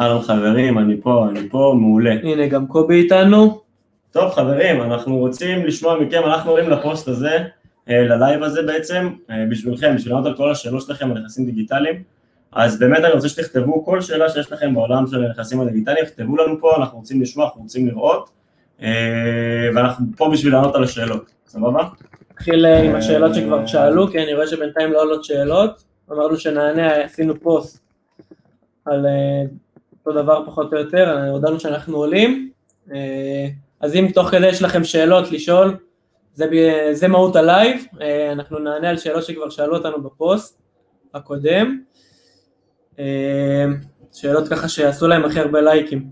אהלן חברים, אני פה, אני פה, מעולה. הנה, גם קובי איתנו. טוב חברים, אנחנו רוצים לשמוע מכם, אנחנו עולים לפוסט הזה, אה, ללייב הזה בעצם, אה, בשבילכם, בשביל לענות על כל השאלות שלכם על נכסים דיגיטליים. אז באמת אני רוצה שתכתבו כל שאלה שיש לכם בעולם של הנכסים הדיגיטליים, תכתבו לנו פה, אנחנו רוצים לשמוע, אנחנו רוצים לראות, אה, ואנחנו פה בשביל לענות על השאלות, סבבה? נתחיל עם השאלות שכבר שאלו, כי אני רואה שבינתיים לא עולות שאלות. אמרנו שנענה, עשינו פוסט על אותו דבר פחות או יותר, הודענו שאנחנו עולים. אז אם תוך כדי יש לכם שאלות לשאול, זה, זה מהות הלייב, אה, אנחנו נענה על שאלות שכבר שאלו אותנו בפוסט הקודם, אה, שאלות ככה שעשו להם הכי הרבה לייקים.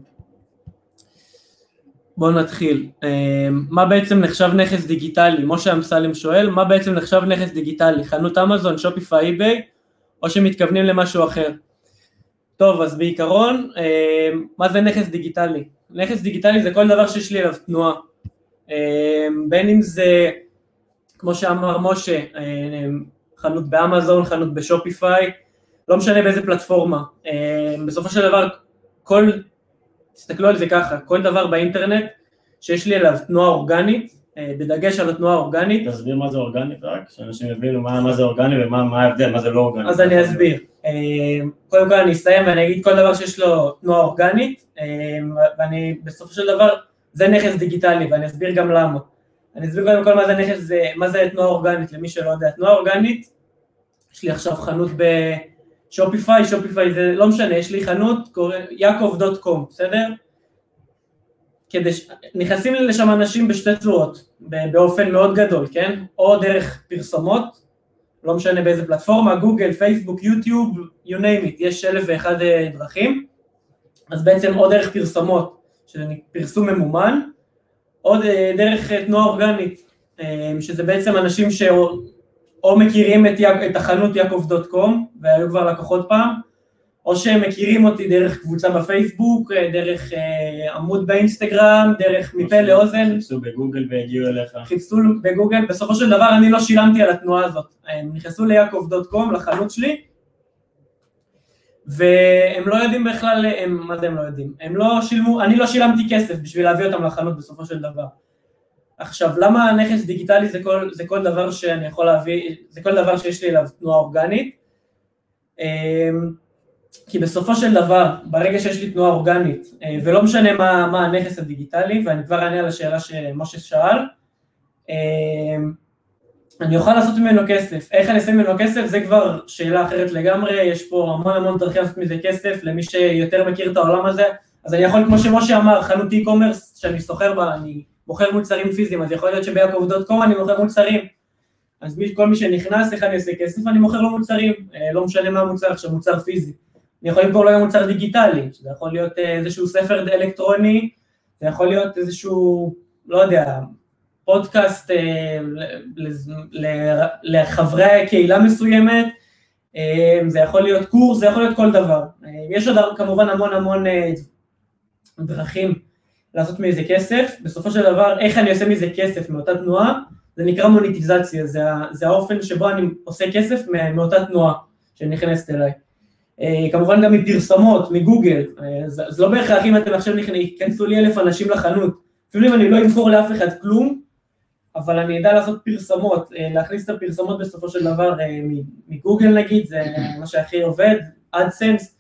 בואו נתחיל. אה, מה בעצם נחשב נכס דיגיטלי? משה אמסלם שואל, מה בעצם נחשב נכס דיגיטלי? חנות אמזון, Shopify, eBay, או שמתכוונים למשהו אחר? טוב, אז בעיקרון, מה זה נכס דיגיטלי? נכס דיגיטלי זה כל דבר שיש לי עליו תנועה. אמ, בין אם זה, כמו שאמר משה, אמ, חנות באמזון, חנות בשופיפיי, לא משנה באיזה פלטפורמה. בסופו של דבר, כל, תסתכלו על זה ככה, כל דבר באינטרנט שיש לי עליו תנועה אורגנית, אה, בדגש על התנועה האורגנית. תסביר מה זה אורגנית רק, שאנשים יבינו מה, מה זה אורגני ומה ההבדל, מה זה לא אורגני. אז אני אסביר. קודם כל אני אסיים ואני אגיד כל דבר שיש לו תנועה אורגנית, ואני בסופו של דבר זה נכס דיגיטלי, ואני אסביר גם למה. אני אסביר קודם כל מה זה נכס, מה זה תנועה אורגנית, למי שלא יודע. תנועה אורגנית, יש לי עכשיו חנות בשופיפיי, שופיפיי זה לא משנה, יש לי חנות, יעקב דוט קום, בסדר? כדי ש... נכנסים לשם אנשים בשתי צורות, באופן מאוד גדול, כן? או דרך פרסומות, לא משנה באיזה פלטפורמה, גוגל, פייסבוק, יוטיוב, you name it, יש אלף ואחד אה, דרכים, אז בעצם או דרך פרסומות שזה פרסום ממומן, או דרך אה, תנועה אורגנית, אה, שזה בעצם אנשים שאו מכירים את, את החנות יעקב דוט קום, והיו כבר לקוחות פעם, או שהם מכירים אותי דרך קבוצה בפייסבוק, אה, דרך עמוד באינסטגרם, דרך מפה לאוזן. חיפשו בגוגל והגיעו אליך. חיפשו בגוגל, בסופו של דבר אני לא שילמתי על התנועה הזאת. הם נכנסו ליעקב דוט קום, לחנות שלי, והם לא יודעים בכלל, הם, מה זה הם לא יודעים? הם לא שילמו, אני לא שילמתי כסף בשביל להביא אותם לחנות בסופו של דבר. עכשיו, למה נכס דיגיטלי זה כל, זה כל דבר שאני יכול להביא, זה כל דבר שיש לי אליו תנועה אורגנית? אמ, כי בסופו של דבר, ברגע שיש לי תנועה אורגנית, אה, ולא משנה מה, מה הנכס הדיגיטלי, ואני כבר אענה על השאלה שמשה שאל, אמ, אני אוכל לעשות ממנו כסף. איך אני אעשה ממנו כסף זה כבר שאלה אחרת לגמרי, יש פה המון המון דרכים לעשות מזה כסף, למי שיותר מכיר את העולם הזה, אז אני יכול, כמו שמשה אמר, חנות e-commerce שאני סוחר בה, אני מוכר מוצרים פיזיים, אז יכול להיות שביעקב דוט קום אני מוכר מוצרים. אז מי, כל מי שנכנס, איך אני עושה כסף, אני מוכר לו מוצרים, אה, לא משנה מה המוצר עכשיו, מוצר פיזי. אני יכול למכור לו גם מוצר דיגיטלי, שזה יכול להיות אה, איזשהו ספר אלקטרוני, זה יכול להיות איזשהו, לא יודע, פודקאסט אה, לחברי קהילה מסוימת, אה, זה יכול להיות קורס, זה יכול להיות כל דבר. אה, יש עוד כמובן המון המון דרכים לעשות מזה כסף, בסופו של דבר איך אני עושה מזה כסף מאותה תנועה, זה נקרא מוניטיזציה, זה, זה האופן שבו אני עושה כסף מאותה תנועה שנכנסת אליי. כמובן גם מפרסומות, מגוגל, אז לא בהכרח אם אתם עכשיו ייכנסו לי אלף אנשים לחנות, אפילו אם אני לא אמכור לאף אחד כלום, אבל אני אדע לעשות פרסומות, אה, להכניס את הפרסומות בסופו של דבר אה, מגוגל נגיד, זה מה שהכי עובד, אדסנס,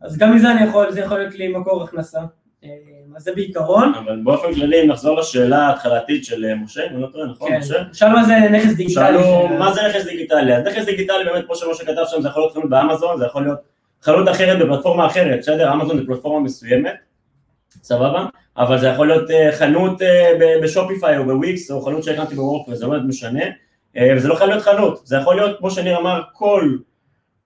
אז גם מזה אני יכול, זה יכול להיות לי מקור הכנסה. אה, אז זה בעיקרון. אבל באופן כללי, אם נחזור לשאלה ההתחלתית של משה, אם אני לא טועה, נכון, כן. משה? שאלו מה זה נכס דיגיטלי. שאלו מה זה נכס דיגיטלי, אז נכס דיגיטלי באמת, כמו שמשה כתב שם, זה יכול להיות חנות באמזון, זה יכול להיות חנות אחרת בפלטפורמה אחרת, בסדר? אמזון זה פלטפורמה מסוימת, סבבה? אבל זה יכול להיות אה, חנות אה, ב Shopify או בוויקס או חנות שהקמתי ב WordPress, זה לא משנה, אה, וזה לא חייב להיות חנות, זה יכול להיות כמו שניר אמר כל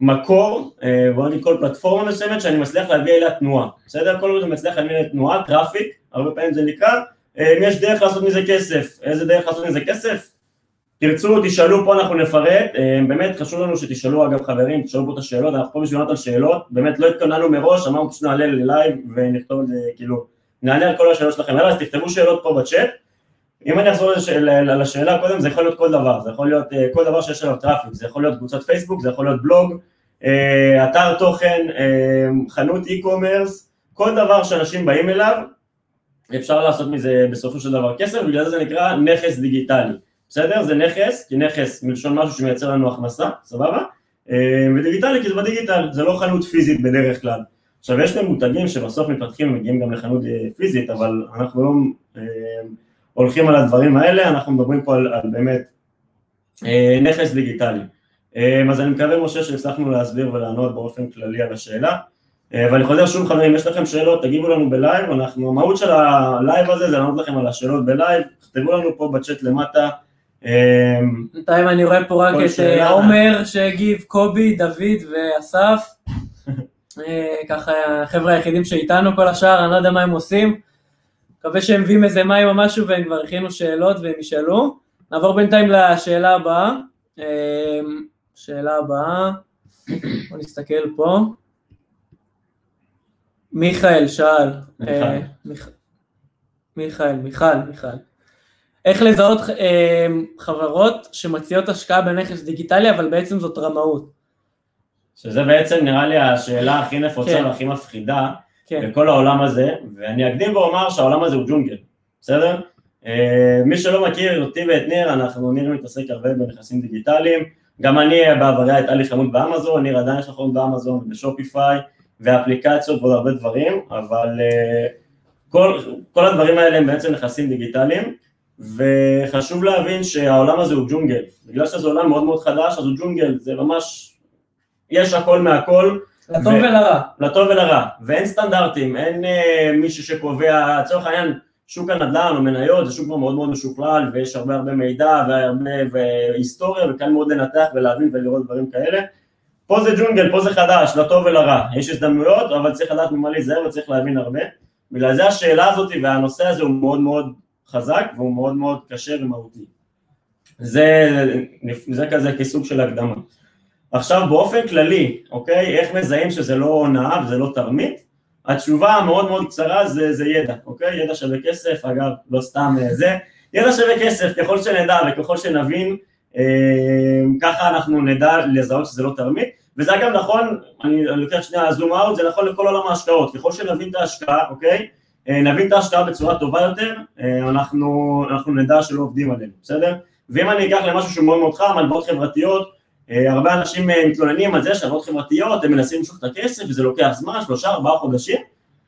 מקור, בוא נגיד כל פלטפורמה מסוימת שאני מצליח להביא אליה תנועה, בסדר? כל עוד מצליח להביא אליה תנועה, traffic, הרבה פעמים זה נקרא, אם יש דרך לעשות מזה כסף, איזה דרך לעשות מזה כסף? תרצו, תשאלו, פה אנחנו נפרט, באמת חשוב לנו שתשאלו, אגב חברים, תשאלו פה את השאלות, אנחנו פה בשביל לענות על שאלות, באמת לא התכוננו מראש, אמרנו פשוט נעלה ללייב ונכתוב את זה כאילו נענה על כל השאלות שלכם, אז תכתבו שאלות פה בצ'אט. אם אני אחזור לשאלה קודם, זה יכול להיות כל דבר, זה יכול להיות אה, כל דבר שיש עליו traffic, זה יכול להיות קבוצת פייסבוק, זה יכול להיות בלוג, אה, אתר תוכן, אה, חנות e-commerce, כל דבר שאנשים באים אליו, אפשר לעשות מזה בסופו של דבר כסף, בגלל זה זה נקרא נכס דיגיטלי, בסדר? זה נכס, כי נכס מלשון משהו שמייצר לנו הכנסה, סבבה? אה, ודיגיטלי כי זה בדיגיטל, זה לא חנות פיזית בדרך כלל. עכשיו יש גם מותגים שבסוף מתפתחים ומגיעים גם לחנות אה, פיזית, אבל אנחנו לא אה, הולכים על הדברים האלה, אנחנו מדברים פה על, על באמת נכס דיגיטלי. אז אני מקווה משה שהצלחנו להסביר ולענות באופן כללי על השאלה. ואני חוזר שוב חברים, יש לכם שאלות, תגיבו לנו בלייב, אנחנו, המהות של הלייב הזה זה לענות לכם על השאלות בלייב, תכתבו לנו פה בצ'אט למטה בינתיים אני רואה פה רק את אה, עומר שהגיב, קובי, דוד ואסף. אה, ככה החבר'ה היחידים שאיתנו, כל השאר, אני לא יודע מה הם עושים. מקווה שהם מביאים איזה מים או משהו והם כבר הכינו שאלות והם ישאלו. נעבור בינתיים לשאלה הבאה. אמ, שאלה הבאה, בוא נסתכל פה. מיכאל שאל. אה, מיכאל, מיכל, מיכל. איך לזהות אה, חברות שמציעות השקעה בנכס דיגיטלי, אבל בעצם זאת רמאות. שזה בעצם נראה לי השאלה הכי נפוצה כן. והכי מפחידה כן. בכל העולם הזה, ואני אקדים ואומר שהעולם הזה הוא ג'ונגל, בסדר? אה, מי שלא מכיר אותי ואת ניר, אנחנו, ניר מתעסק הרבה בנכסים דיגיטליים, גם אני בעברי הייתה לי חנות באמזון, ניר עדיין יש לך חנות באמזון ובשופיפיי, ואפליקציות ועוד הרבה דברים, אבל אה, כל, כל הדברים האלה הם בעצם נכסים דיגיטליים. וחשוב להבין שהעולם הזה הוא ג'ונגל, בגלל שזה עולם מאוד מאוד חדש, אז הוא ג'ונגל, זה ממש, יש הכל מהכל. לטוב ו... ולרע. לטוב ולרע, ואין סטנדרטים, אין אה, מישהו שקובע, לצורך העניין, שוק הנדל"ן או מניות זה שוק כבר מאוד מאוד משוכלל ויש הרבה הרבה מידע והרבה והיסטוריה וקל מאוד לנתח ולהבין ולראות דברים כאלה. פה זה ג'ונגל, פה זה חדש, לטוב ולרע, יש הזדמנויות אבל צריך לדעת ממה להיזהר וצריך להבין הרבה. בגלל זה השאלה הזאת והנושא הזה הוא מאוד מאוד חזק והוא מאוד מאוד קשה ומהותי. זה, זה כזה כסוג של הקדמה. עכשיו באופן כללי, אוקיי, איך מזהים שזה לא הונאה וזה לא תרמית? התשובה המאוד מאוד קצרה זה, זה ידע, אוקיי? ידע שווה כסף, אגב, לא סתם אה, זה, ידע שווה כסף, ככל שנדע וככל שנבין, אה, ככה אנחנו נדע לזהות שזה לא תרמית, וזה אגב נכון, אני לוקח שנייה זום אאוט, זה נכון לכל עולם ההשקעות, ככל שנבין את ההשקעה, אוקיי? אה, נבין את ההשקעה בצורה טובה יותר, אה, אנחנו, אנחנו נדע שלא עובדים עלינו, בסדר? ואם אני אקח למשהו שהוא מאוד מאוד חם, הלוואות חברתיות, אה, הרבה אנשים מתלוננים על זה שהלוואות חברתיות, הם מנסים למשוך את הכסף וזה לוקח זמן, שלושה, ארבעה חודשים.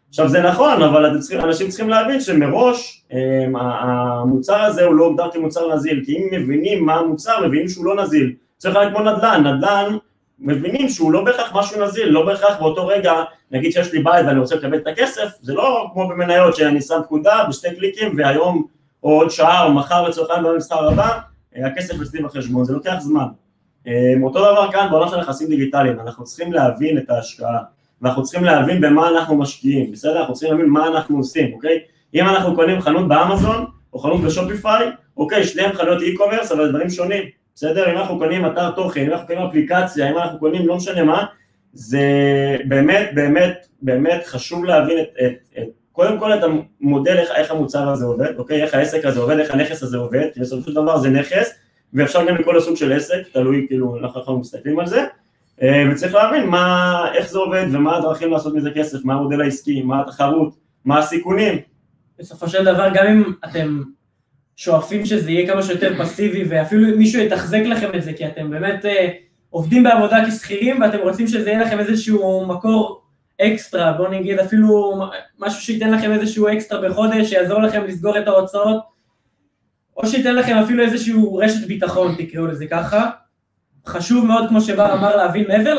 עכשיו זה נכון, אבל צריכים, אנשים צריכים להבין שמראש המוצר הזה הוא לא הוגדר כמוצר נזיל, כי אם מבינים מה המוצר, מבינים שהוא לא נזיל. צריך להיות כמו נדל"ן, נדל"ן מבינים שהוא לא בהכרח משהו נזיל, לא בהכרח באותו רגע, נגיד שיש לי בית ואני רוצה לקבל את הכסף, זה לא כמו במניות שאני שם פקודה בשתי קליקים והיום או עוד שעה או מחר לצורך העניין במסחר הבא, הכסף אצלי בחשבון, זה לוקח זמן. אה, אותו דבר כאן בעולם של נכסים דיגיטליים, אנחנו צריכים להבין את ההשקעה, ואנחנו צריכים להבין במה אנחנו משקיעים, בסדר? אנחנו צריכים להבין מה אנחנו עושים, אוקיי? אם אנחנו קונים חנות באמזון או חנות בשופיפיי, אוקיי, שניהם חנויות e-commerce אבל דברים שונים. בסדר? אם אנחנו קונים אתר תוכן, אם אנחנו קונים אפליקציה, אם אנחנו קונים לא משנה מה, זה באמת באמת באמת חשוב להבין את, את, את קודם כל את המודל איך, איך המוצר הזה עובד, אוקיי? איך העסק הזה עובד, איך הנכס הזה עובד, כי בסופו של דבר זה נכס, ואפשר גם לקרוא לסוג של עסק, תלוי כאילו אנחנו אנחנו מסתכלים על זה, אה, וצריך להבין מה, איך זה עובד ומה הדרכים לעשות מזה כסף, מה המודל העסקי, מה התחרות, מה הסיכונים. בסופו של דבר גם אם אתם שואפים שזה יהיה כמה שיותר פסיבי, ואפילו מישהו יתחזק לכם את זה, כי אתם באמת אה, עובדים בעבודה כשכירים, ואתם רוצים שזה יהיה לכם איזשהו מקור אקסטרה, בואו נגיד אפילו משהו שייתן לכם איזשהו אקסטרה בחודש, שיעזור לכם לסגור את ההוצאות, או שייתן לכם אפילו איזשהו רשת ביטחון, תקראו לזה ככה. חשוב מאוד, כמו שבר אמר, להבין מעבר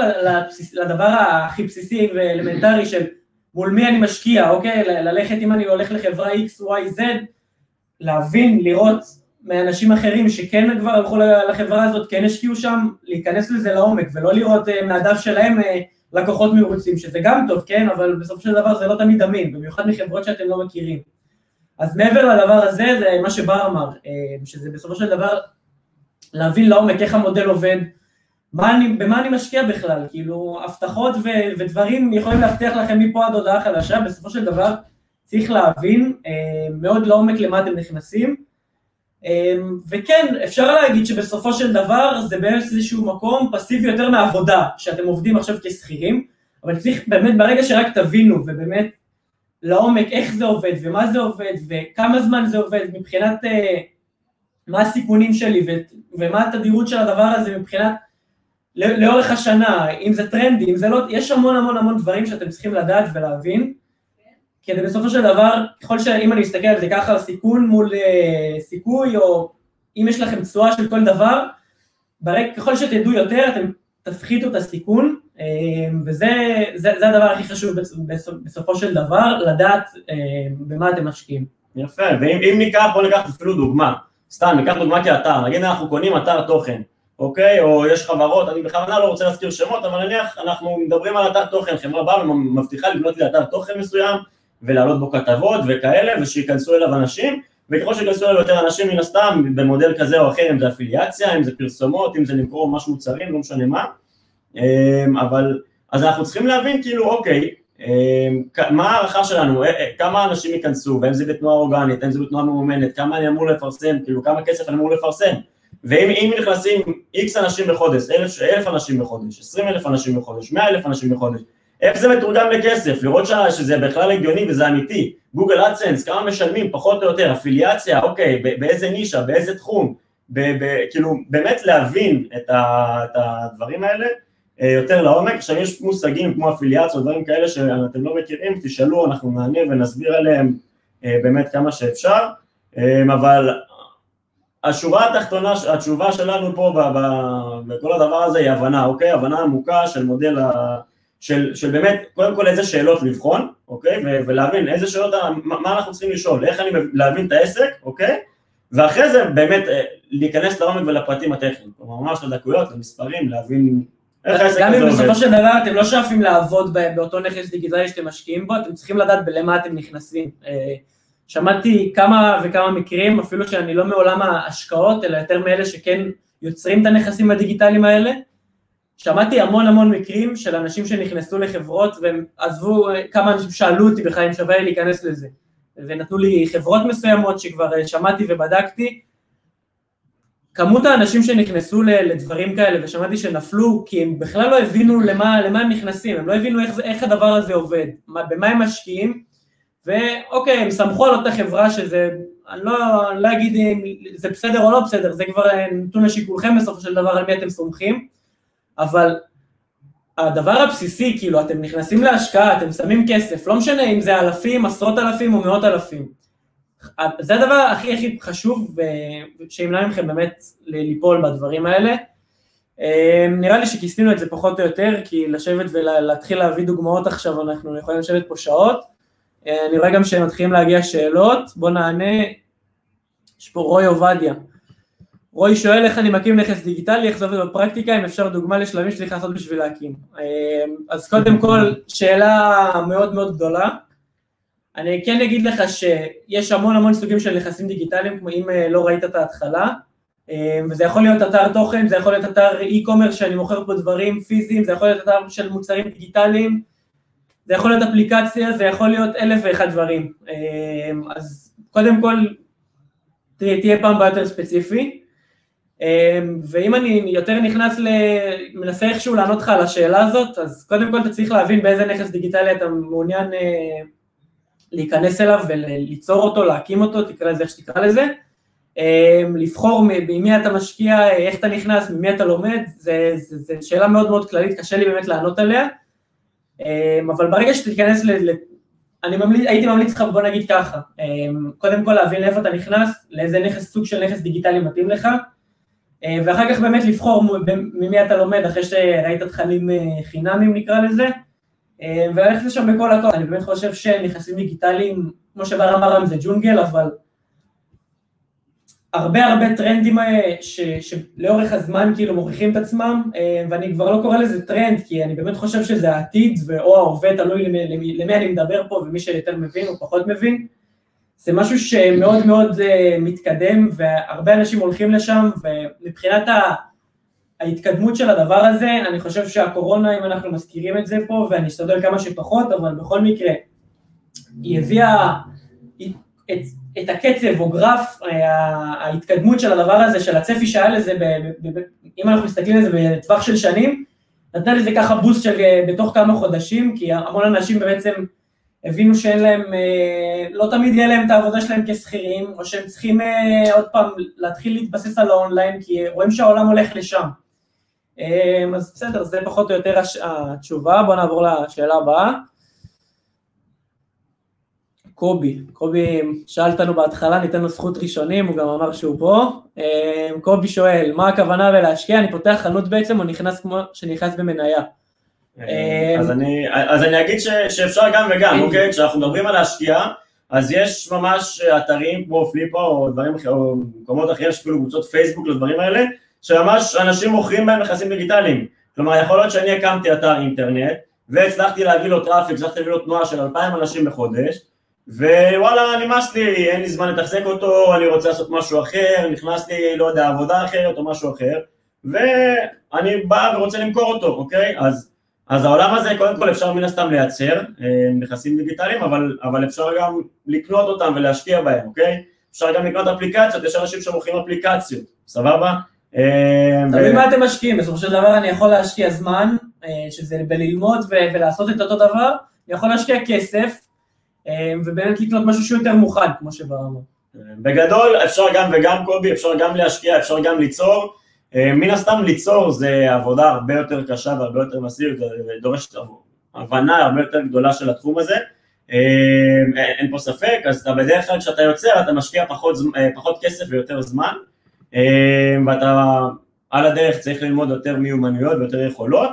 לדבר הכי בסיסי ואלמנטרי של מול מי אני משקיע, אוקיי? ללכת אם אני הולך לחברה X, Y, Z, להבין, לראות מאנשים אחרים שכן כבר הלכו לחברה הזאת, כן השקיעו שם, להיכנס לזה לעומק ולא לראות אה, מהדף שלהם אה, לקוחות מרוצים, שזה גם טוב, כן, אבל בסופו של דבר זה לא תמיד אמין, במיוחד מחברות שאתם לא מכירים. אז מעבר לדבר הזה, זה מה שבר אמר, אה, שזה בסופו של דבר להבין לעומק איך המודל עובד, מה אני, במה אני משקיע בכלל, כאילו הבטחות ו- ודברים יכולים להבטיח לכם מפה עד הודעה חדשה, בסופו של דבר צריך להבין אה, מאוד לעומק למה אתם נכנסים, אה, וכן, אפשר להגיד שבסופו של דבר זה באיזשהו מקום פסיבי יותר מעבודה, שאתם עובדים עכשיו כשכירים, אבל צריך באמת ברגע שרק תבינו ובאמת לעומק איך זה עובד ומה זה עובד וכמה זמן זה עובד מבחינת אה, מה הסיכונים שלי ומה התדירות של הדבר הזה מבחינת לאורך השנה, אם זה טרנדי, אם זה לא, יש המון המון המון דברים שאתם צריכים לדעת ולהבין, כדי בסופו של דבר, ככל שאם אני אסתכל על זה ככה, סיכון מול אה, סיכוי, או אם יש לכם תשואה של כל דבר, ברק, ככל שתדעו יותר, אתם תפחיתו את הסיכון, אה, וזה זה, זה הדבר הכי חשוב בסופו של דבר, לדעת אה, במה אתם משקיעים. יפה, ואם ניקח, בוא ניקח אפילו דוגמה, סתם, ניקח דוגמה כאתר, נגיד אנחנו קונים אתר תוכן, אוקיי? או יש חברות, אני בכוונה לא רוצה להזכיר שמות, אבל נניח אנחנו מדברים על אתר תוכן, חברה באה ומבטיחה לבנות לי אתר תוכן מסוים, ולהעלות בו כתבות וכאלה, ושייכנסו אליו אנשים, וככל שייכנסו אליו יותר אנשים מן הסתם, במודל כזה או אחר, אם זה אפיליאציה, אם זה פרסומות, אם זה למכור ממש מוצרים, לא משנה מה, אמ, אבל, אז אנחנו צריכים להבין כאילו, אוקיי, אמ, מה ההערכה שלנו, אה, אה, כמה אנשים ייכנסו, והאם זה בתנועה אורגנית, האם זה בתנועה ממומנת, כמה אני אמור לפרסם, כאילו כמה כסף אני אמור לפרסם, ואם נכנסים איקס אנשים בחודש, אלף, אלף אנשים בחודש, עשרים אלף אנשים בחודש, מאה אלף אנשים בחודש, איך זה מתורגם לכסף, לראות שזה בכלל הגיוני וזה אמיתי, גוגל אדסנס, כמה משלמים, פחות או יותר, אפיליאציה, אוקיי, באיזה נישה, באיזה תחום, כאילו באמת להבין את, את הדברים האלה אה, יותר לעומק, עכשיו יש מושגים כמו אפיליאציה, דברים כאלה שאתם לא מכירים, תשאלו, אנחנו נענה ונסביר עליהם אה, באמת כמה שאפשר, אה, אבל השורה התחתונה, התשובה שלנו פה בכל הדבר הזה היא הבנה, אוקיי? הבנה עמוקה של מודל ה... של, של באמת, קודם כל איזה שאלות לבחון, אוקיי? ו- ולהבין איזה שאלות, מה, מה אנחנו צריכים לשאול, איך אני להבין את העסק, אוקיי? ואחרי זה באמת אה, להיכנס לעומק ולפרטים הטכניים, כלומר ממש לדקויות, למספרים, להבין איך העסק הזה עובד. גם אם בסופו של דבר אתם לא שואפים לעבוד באותו נכס דיגיטלי שאתם משקיעים בו, אתם צריכים לדעת למה אתם נכנסים. אה, שמעתי כמה וכמה מקרים, אפילו שאני לא מעולם ההשקעות, אלא יותר מאלה שכן יוצרים את הנכסים הדיגיטליים האלה, שמעתי המון המון מקרים של אנשים שנכנסו לחברות והם עזבו, כמה אנשים שאלו אותי בכלל אם שווה לי להיכנס לזה. ונתנו לי חברות מסוימות שכבר אה, שמעתי ובדקתי. כמות האנשים שנכנסו לדברים כאלה ושמעתי שנפלו כי הם בכלל לא הבינו למה, למה הם נכנסים, הם לא הבינו איך, איך הדבר הזה עובד, מה, במה הם משקיעים? ואוקיי, הם סמכו על אותה חברה שזה, אני לא, לא אגיד אם זה בסדר או לא בסדר, זה כבר אה, נתון לשיקולכם בסופו של דבר על מי אתם סומכים אבל הדבר הבסיסי, כאילו, אתם נכנסים להשקעה, אתם שמים כסף, לא משנה אם זה אלפים, עשרות אלפים או מאות אלפים. זה הדבר הכי הכי חשוב, שימנע מכם באמת ליפול בדברים האלה. אמ, נראה לי שכיסינו את זה פחות או יותר, כי לשבת ולהתחיל להביא דוגמאות עכשיו, אנחנו יכולים לשבת פה שעות. אה, אני רואה גם שמתחילים להגיע שאלות, בואו נענה. יש פה רוי עובדיה. רועי שואל איך אני מקים נכס דיגיטלי, איך זה עובד בפרקטיקה, אם אפשר דוגמה לשלבים שצריך לעשות בשביל להקים. אמ, אז קודם כל, שאלה מאוד מאוד גדולה. אני כן אגיד לך שיש המון המון סוגים של נכסים דיגיטליים, כמו אם אה, לא ראית את ההתחלה, אמ, וזה יכול להיות אתר תוכן, זה יכול להיות אתר e-commerce שאני מוכר פה דברים פיזיים, זה יכול להיות אתר של מוצרים דיגיטליים, זה יכול להיות אפליקציה, זה יכול להיות אלף ואחד דברים. אמ, אז קודם כל, תהיה פעם בעיה יותר ספציפי. אמ, ואם אני יותר נכנס ל... מנסה איכשהו לענות לך על השאלה הזאת, אז קודם כל אתה צריך להבין באיזה נכס דיגיטלי אתה מעוניין אה, להיכנס אליו וליצור אותו, להקים אותו, תקרא לזה איך שתקרא לזה. אמ, לבחור ממי אתה משקיע, איך אתה נכנס, ממי אתה לומד, זו שאלה מאוד מאוד כללית, קשה לי באמת לענות עליה. אמ, אבל ברגע שתיכנס ל... אני ממליץ, הייתי ממליץ לך, בוא נגיד ככה, קודם כל להבין לאיפה אתה נכנס, לאיזה נכס, סוג של נכס דיגיטלי מתאים לך, ואחר כך באמת לבחור ממי אתה לומד אחרי שראית תכנים אה, חינמים נקרא לזה, אה, וללכת לשם בכל הכוח. אני באמת חושב שנכסים דיגיטליים, כמו שבר אמר זה ג'ונגל, אבל הרבה הרבה טרנדים ש, שלאורך הזמן כאילו מוכיחים את עצמם, ואני כבר לא קורא לזה טרנד, כי אני באמת חושב שזה העתיד, או ההווה, תלוי למי, למי, למי אני מדבר פה, ומי שיותר מבין או פחות מבין. זה משהו שמאוד מאוד אה, מתקדם והרבה אנשים הולכים לשם ומבחינת ה... ההתקדמות של הדבר הזה, אני חושב שהקורונה, אם אנחנו מזכירים את זה פה, ואני אשתדל כמה שפחות, אבל בכל מקרה, היא הביאה את, את הקצב או גרף אה, ההתקדמות של הדבר הזה, של הצפי שהיה לזה, ב, ב, ב, אם אנחנו מסתכלים על זה בטווח של שנים, נתנה לזה ככה בוסט של אה, בתוך כמה חודשים, כי המון אנשים בעצם הבינו שאין להם, אה, לא תמיד יהיה להם את העבודה שלהם כשכירים, או שהם צריכים אה, עוד פעם להתחיל להתבסס על האונליין, כי רואים שהעולם הולך לשם. אה, אז בסדר, זה פחות או יותר התשובה, בואו נעבור לשאלה הבאה. קובי, קובי שאל אותנו בהתחלה, ניתן לו זכות ראשונים, הוא גם אמר שהוא פה. קובי שואל, מה הכוונה בלהשקיע? אני פותח חנות בעצם, או נכנס כמו שנכנס במניה? אה, אז אני, אז אני אגיד ש, שאפשר גם וגם, בדיוק. אוקיי? כשאנחנו מדברים על להשקיע, אז יש ממש אתרים כמו Flippa או דברים אחרים, או מקומות אחרים, יש אפילו קבוצות פייסבוק לדברים האלה, שממש אנשים מוכרים בהם נכסים דיגיטליים. כלומר, יכול להיות שאני הקמתי אתר אינטרנט, והצלחתי להביא לו traffic, הצלחתי להביא לו תנועה של 2,000 אנשים בחודש, ווואלה, נמאס לי, אין לי זמן לתחזק אותו, אני רוצה לעשות משהו אחר, נכנס לי, לא יודע, עבודה אחרת או משהו אחר, ואני בא ורוצה למכור אותו, אוקיי? אז, אז העולם הזה, קודם כל אפשר מן הסתם לייצר אה, נכסים דיגיטליים, אבל, אבל אפשר גם לקנות אותם ולהשקיע בהם, אוקיי? אפשר גם לקנות אפליקציות, יש אנשים שמוכרים אפליקציות, סבבה? אה, תלוי מה אתם משקיעים, בסופו של דבר אני יכול להשקיע זמן, אה, שזה בללמוד ולעשות את אותו דבר, אני יכול להשקיע כסף, ובאמת לקנות משהו שהוא יותר מוכן, כמו שברמה. בגדול אפשר גם וגם קובי, אפשר גם להשקיע, אפשר גם ליצור. אה, מן הסתם ליצור זה עבודה הרבה יותר קשה והרבה יותר מסיבית, זה דורש הבנה הרבה יותר גדולה של התחום הזה. אה, אין אין פה ספק, אז אתה בדרך כלל כשאתה יוצר אתה משקיע פחות, אה, פחות כסף ויותר זמן, אה, ואתה על הדרך צריך ללמוד יותר מיומנויות ויותר יכולות.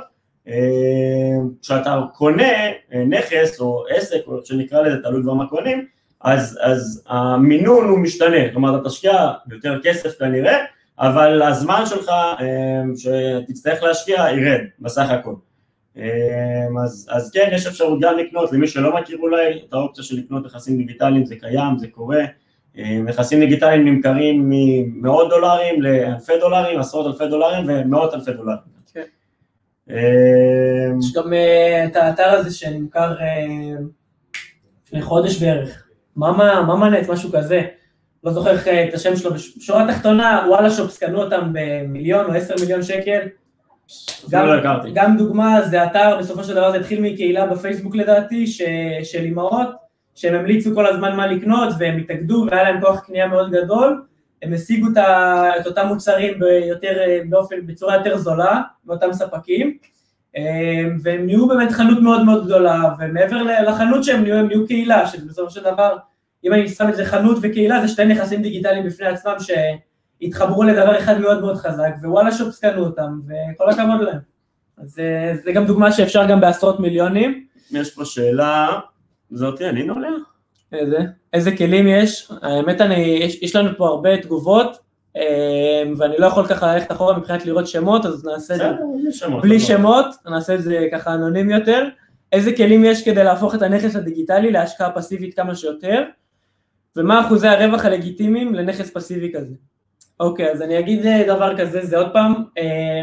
אה, כשאתה קונה אה, נכס או עסק, או איך שנקרא לזה, תלוי כבר מה קונים, אז, אז המינון הוא משתנה, כלומר אתה תשקיע יותר כסף כנראה, אבל הזמן שלך אה, שתצטרך להשקיע ירד בסך הכל. אה, אז, אז כן, יש אפשרות גם לקנות, למי שלא מכיר אולי, את האופציה של לקנות נכסים דיגיטליים, זה קיים, זה קורה. אה, נכסים דיגיטליים נמכרים ממאות דולרים לאלפי דולרים, עשרות אלפי דולרים ומאות אלפי דולרים. כן. יש גם אה, את האתר הזה שנמכר אה, לפני חודש בערך, מאמה נט, משהו כזה, לא זוכר אה, את השם שלו, בשורה התחתונה, וואלה שופס קנו אותם במיליון או עשר מיליון שקל. גם, לא. גם דוגמה, זה אתר, בסופו של דבר זה התחיל מקהילה בפייסבוק לדעתי, ש, של אימהות, שהם המליצו כל הזמן מה לקנות, והם התאגדו והיה להם כוח קנייה מאוד גדול, הם השיגו את, את אותם מוצרים ביותר, באופן, בצורה יותר זולה, מאותם ספקים, אה, והם נהיו באמת חנות מאוד מאוד גדולה, ומעבר לחנות שהם נהיו, הם נהיו קהילה, שבסופו של דבר, אם אני שם את זה חנות וקהילה, זה שתי נכסים דיגיטליים בפני עצמם שהתחברו לדבר אחד מאוד מאוד חזק, ווואלה שופס קנו אותם, וכל הכבוד להם. אז אה, זה גם דוגמה שאפשר גם בעשרות מיליונים. יש פה שאלה, זאתי, אני נולע? איזה? איזה כלים יש? האמת, אני, יש, יש לנו פה הרבה תגובות, אה, ואני לא יכול ככה ללכת אחורה מבחינת לראות שמות, אז נעשה את זה בלי שמות. בלי שמות, נעשה את זה ככה אנונימי יותר. איזה כלים יש כדי להפוך את הנכס הדיגיטלי להשקעה פסיבית כמה שיותר, ומה אחוזי הרווח הלגיטימיים לנכס פסיבי כזה. אוקיי, אז אני אגיד אה, דבר כזה, זה עוד פעם, אה,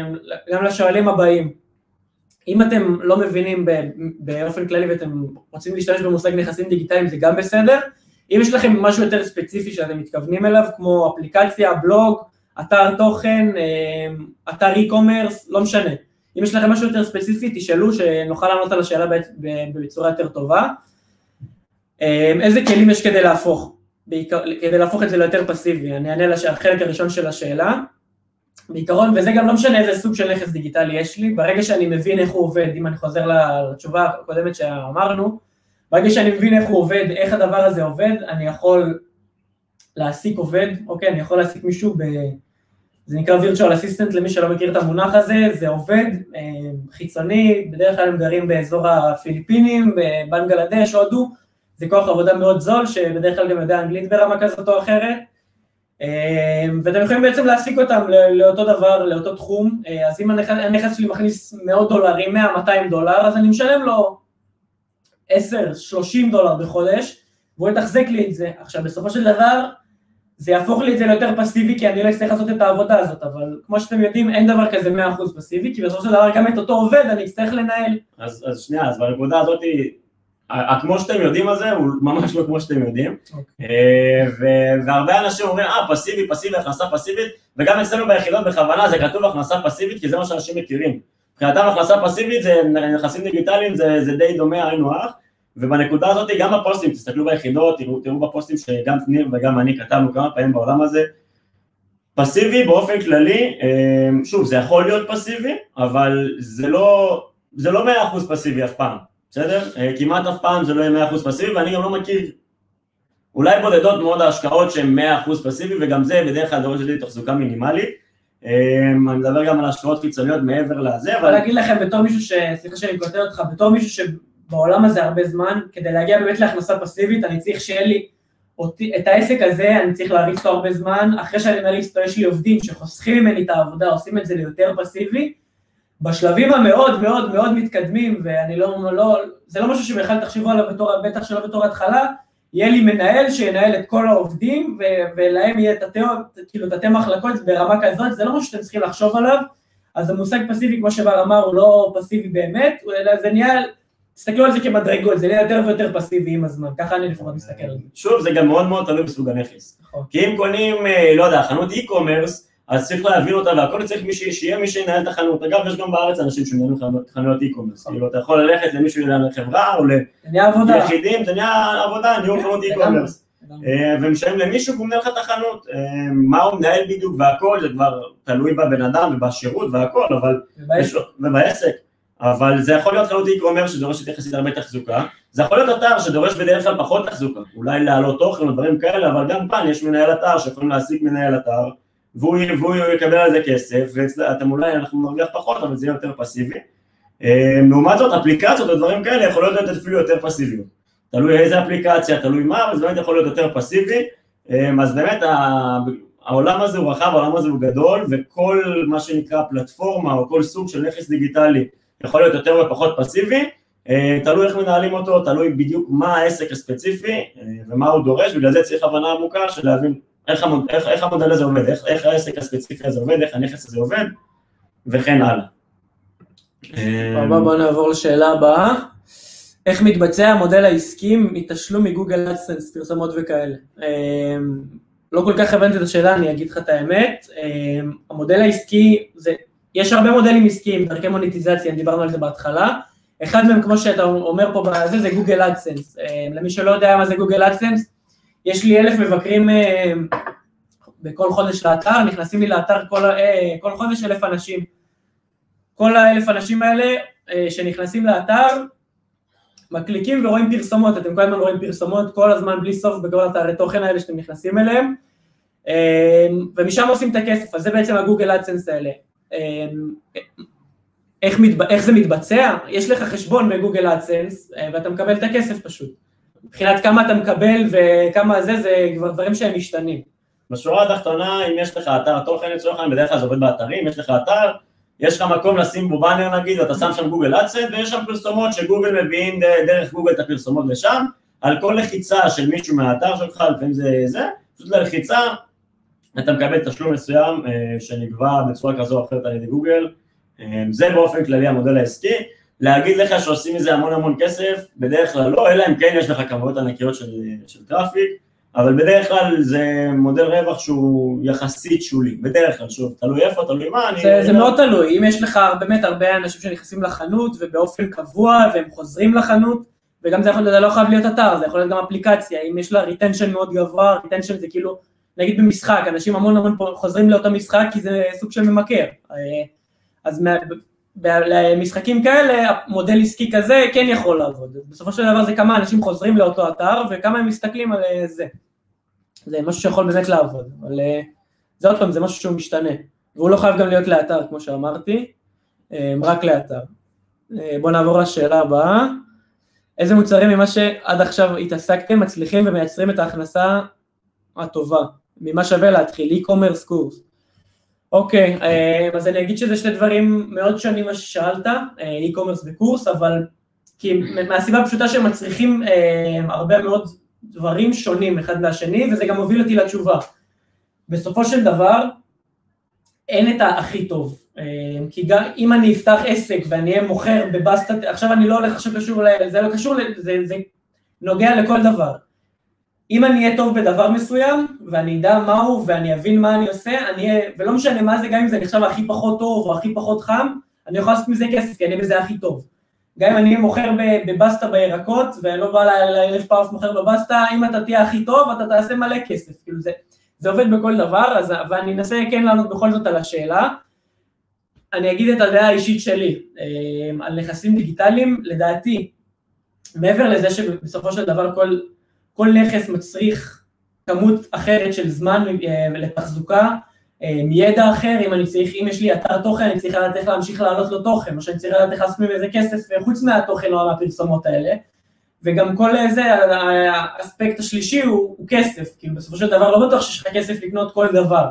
גם לשואלים הבאים. אם אתם לא מבינים באופן כללי ואתם רוצים להשתמש במושג נכסים דיגיטליים זה גם בסדר, אם יש לכם משהו יותר ספציפי שאתם מתכוונים אליו, כמו אפליקציה, בלוג, אתר תוכן, אה, אתר e-commerce, לא משנה. אם יש לכם משהו יותר ספציפי, תשאלו שנוכל לענות על השאלה בצורה יותר טובה. איזה כלים יש כדי להפוך, בעיקר, כדי להפוך את זה ליותר פסיבי? אני אענה לחלק הראשון של השאלה. בעיקרון, וזה גם לא משנה איזה סוג של נכס דיגיטלי יש לי, ברגע שאני מבין איך הוא עובד, אם אני חוזר לתשובה הקודמת שאמרנו, ברגע שאני מבין איך הוא עובד, איך הדבר הזה עובד, אני יכול להעסיק עובד, אוקיי, אני יכול להעסיק מישהו ב... זה נקרא virtual assistant למי שלא מכיר את המונח הזה, זה עובד אה, חיצוני, בדרך כלל הם גרים באזור הפיליפינים, בבנגלדש, הודו, זה כוח עבודה מאוד זול, שבדרך כלל גם יודע אנגלית ברמה כזאת או אחרת, אה, ואתם יכולים בעצם להעסיק אותם לאותו דבר, לאותו תחום, אה, אז אם הנכס, הנכס שלי מכניס מאות דולרים, 100-200 דולר, אז אני משלם לו 10-30 דולר בחודש, והוא יתחזק לי את זה. עכשיו, בסופו של דבר, זה יהפוך לי את זה ליותר פסיבי, כי אני לא אצטרך לעשות את העבודה הזאת, אבל כמו שאתם יודעים, אין דבר כזה 100% פסיבי, כי בסופו של דבר גם את אותו עובד אני אצטרך לנהל. אז, אז שנייה, אז בנקודה הזאת, כמו שאתם יודעים על זה, הוא ממש לא כמו שאתם יודעים. אה, ו- והרבה אנשים אומרים, אה, פסיבי, פסיבי, הכנסה פסיבית, וגם אצלנו ביחידות בכוונה זה כתוב הכנסה פסיבית, כי זה מה שאנשים מכירים. מבחינתם הכנסה פסיבית זה נכסים דיגיטליים, זה, זה די דומה היינו הך, ובנקודה הזאת גם בפוסטים, תסתכלו ביחידות, תראו, תראו בפוסטים שגם ניר וגם אני כתבנו כמה פעמים בעולם הזה, פסיבי באופן כללי, אה, שוב זה יכול להיות פסיבי, אבל זה לא, לא 100% פסיבי אף פעם, בסדר? אה, כמעט אף פעם זה לא יהיה 100% פסיבי ואני גם לא מכיר אולי בודדות מאוד ההשקעות שהן 100% פסיבי וגם זה בדרך כלל דורש לי תחזוקה מינימלית. אה, אני מדבר גם על השקעות חיצוניות מעבר לזה, אבל... אני אגיד לכם בתור מישהו ש... סליחה שאני קוטע אותך, בתור מישהו שבעולם הזה הרבה זמן, כדי להגיע באמת להכנסה פסיבית, אני צריך שיהיה לי אותי, את העסק הזה אני צריך להריץ אותו הרבה זמן, אחרי שאני מריץ אותו יש לי עובדים שחוסכים ממני את העבודה, עושים את זה ליותר פסיבי, בשלבים המאוד מאוד מאוד מתקדמים, ואני לא, לא, זה לא משהו שבכלל תחשבו עליו בתור, בטח שלא בתור התחלה, יהיה לי מנהל שינהל את כל העובדים, ו- ולהם יהיה תתי, כאילו תתי מחלקות ברמה כזאת, זה לא משהו שאתם צריכים לחשוב עליו, אז המושג פסיבי, כמו שבר אמר, הוא לא פסיבי באמת, אלא זה נהיה תסתכלו על זה כמדרגות, זה נהיה יותר ויותר פסיבי עם הזמן, ככה אני לפחות מסתכל על זה. שוב, זה גם מאוד מאוד תלוי בסוג הנכס. נכון. כי אם קונים, אה, לא יודע, חנות e-commerce, אז צריך להבין אותה והכל צריך מי שיהיה מי שינהל את החנות. אגב, יש גם בארץ אנשים שמנהלים חנויות e-commerce. כאילו, אתה יכול ללכת למישהו לחברה או ליחידים, זה נהיה עבודה, ניהול חנות e-commerce. אה, ומשלם למישהו והוא מנהל לך את החנות. אה, מה הוא מנהל בדיוק והכל, זה כבר תלוי בבן אדם ובשירות והכל, אבל... ובעסק. אבל זה יכול להיות חנות e-commerce שדורשת יחסית הרבה תחזוקה, זה יכול להיות אתר שדורש בדרך כלל פחות תחזוקה, אולי להעלות תוכן או דברים כאלה, אבל גם כאן יש מנהל אתר שיכולים להעסיק מנהל אתר, והוא, והוא יקבל על זה כסף, ואתם אולי, אנחנו נרוויח פחות, אבל זה יהיה יותר פסיבי. אה, לעומת זאת, אפליקציות או דברים כאלה יכולות להיות אפילו יותר פסיביות. תלוי איזה אפליקציה, תלוי מה, אבל זה באמת יכול להיות יותר פסיבי. אה, אז באמת העולם הזה הוא רחב, העולם הזה הוא גדול, וכל מה שנקרא פלטפורמה או כל סוג של נכס דיגיטלי יכול להיות יותר ופחות פסיבי, אה, תלוי איך מנהלים אותו, תלוי בדיוק מה העסק הספציפי ומה הוא דורש, בגלל זה צריך הבנה עמוקה של להבין איך, המוד, איך, איך המודל הזה עובד, איך, איך העסק הספציפי הזה עובד, איך הנכס הזה עובד, וכן הלאה. בוא נעבור לשאלה הבאה. איך מתבצע המודל העסקי מתשלום מגוגל אדסנס, פרסומות וכאלה? אה, לא כל כך הבנתי את השאלה, אני אגיד לך את האמת. המודל העסקי זה יש הרבה מודלים עסקיים, דרכי מוניטיזציה, דיברנו על זה בהתחלה. אחד מהם, כמו שאתה אומר פה בזה, זה גוגל אדסנס. אה, למי שלא יודע מה זה גוגל אדסנס, יש לי אלף מבקרים אה, בכל חודש לאתר, נכנסים לי לאתר כל, אה, כל חודש אלף אנשים. כל האלף אנשים האלה שנכנסים לאתר, מקליקים ורואים פרסומות, אתם כל הזמן רואים פרסומות כל הזמן בלי סוף בכל אתרי תוכן האלה שאתם נכנסים אליהם, ומשם עושים את הכסף, אז זה בעצם הגוגל אדסנס האלה. איך, מתב... איך זה מתבצע? יש לך חשבון בגוגל אדסנס אה, ואתה מקבל את הכסף פשוט. מבחינת כמה אתה מקבל וכמה זה, זה כבר דברים שהם משתנים. בשורה התחתונה, אם יש לך אתר תוכן לצורך העניין, בדרך כלל זה עובד באתרים, יש לך אתר, יש לך מקום לשים בו באנר נגיד, אתה שם שם גוגל AdSense, ויש שם פרסומות שגוגל מביאים דרך גוגל את הפרסומות לשם, על כל לחיצה של מישהו מהאתר שלך, לפעמים זה זה, פשוט ללחיצה, אתה מקבל תשלום מסוים אה, שנקבע בצורה כזו או אחרת על ידי גוגל, אה, זה באופן כללי המודל העסקי, להגיד לך שעושים מזה המון המון כסף, בדרך כלל לא, אלא אם כן יש לך כמויות ענקיות של, של traffic, אבל בדרך כלל זה מודל רווח שהוא יחסית שולי, בדרך כלל, שוב, תלוי איפה, תלוי מה, אני... זה, זה מאוד תלוי, אם יש לך באמת הרבה אנשים שנכנסים לחנות ובאופן קבוע והם חוזרים לחנות, וגם זה יכול להיות, זה לא חייב להיות אתר, זה יכול להיות גם אפליקציה, אם יש לה retention מאוד גבוה, retention זה כאילו נגיד במשחק, אנשים המון המון חוזרים לאותו משחק כי זה סוג של ממכר. אה, אז למשחקים כאלה, מודל עסקי כזה כן יכול לעבוד. בסופו של דבר זה כמה אנשים חוזרים לאותו אתר וכמה הם מסתכלים על אה, זה. זה משהו שיכול באמת לעבוד, אבל אה, זה עוד פעם, זה משהו שהוא משתנה. והוא לא חייב גם להיות לאתר, כמו שאמרתי, רק לאתר. בואו נעבור לשאלה הבאה. איזה מוצרים ממה שעד עכשיו התעסקתם מצליחים ומייצרים את ההכנסה הטובה? ממה שווה להתחיל, e-commerce קורס. אוקיי, אה, אז אני אגיד שזה שני דברים מאוד שונים מה ששאלת, אה, e-commerce וקורס, אבל כי מהסיבה הפשוטה שהם מצריכים אה, הרבה מאוד דברים שונים אחד מהשני, וזה גם מוביל אותי לתשובה. בסופו של דבר, אין את הכי טוב. כי גם אם אני אפתח עסק ואני אהיה מוכר בבסטה, עכשיו אני לא הולך עכשיו קשור, זה לא קשור, זה, זה נוגע לכל דבר. אם אני אהיה טוב בדבר מסוים, ואני אדע מהו, ואני אבין מה אני עושה, אני אהיה, ולא משנה מה זה, גם אם זה נחשב הכי פחות טוב או הכי פחות חם, אני יכול לעשות מזה כסף, כי אני בזה הכי טוב. גם אם אני מוכר בבסטה בירקות, ואני לא בא לאלף פארס מוכר בבסטה, אם אתה תהיה הכי טוב, אתה תעשה מלא כסף, כאילו זה, זה עובד בכל דבר, אז, ואני אנסה כן לענות בכל זאת על השאלה. אני אגיד את הדעה האישית שלי אה, על נכסים דיגיטליים, לדעתי, מעבר לזה שבסופו של דבר כל, כל נכס מצריך כמות אחרת של זמן אה, לתחזוקה, אה, מידע אחר, אם אני צריך, אם יש לי אתר תוכן, אני צריך לדעת איך להמשיך לעלות לו תוכן, או שאני צריך לדעת איך לעשות מזה כסף חוץ מהתוכן או מהפרסומות האלה. וגם כל זה, האספקט השלישי הוא, הוא כסף, כאילו בסופו של דבר לא בטוח שיש לך כסף לקנות כל דבר.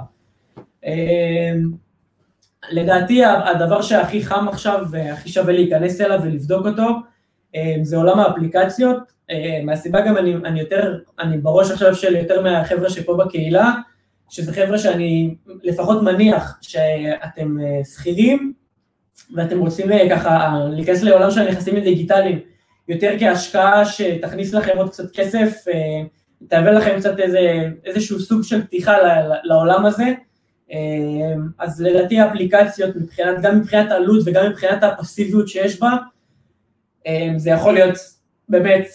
לדעתי הדבר שהכי חם עכשיו והכי שווה להיכנס אליו ולבדוק אותו זה עולם האפליקציות, מהסיבה גם אני, אני יותר, אני בראש עכשיו של יותר מהחבר'ה שפה בקהילה, שזה חבר'ה שאני לפחות מניח שאתם שכירים ואתם רוצים ככה להיכנס לעולם של הנכסים הדיגיטליים. יותר כהשקעה שתכניס לכם עוד קצת כסף, תהווה לכם קצת איזה, איזשהו סוג של פתיחה לעולם הזה, אז לדעתי האפליקציות, מבחינת, גם מבחינת העלות וגם מבחינת הפסיביות שיש בה, זה יכול להיות באמת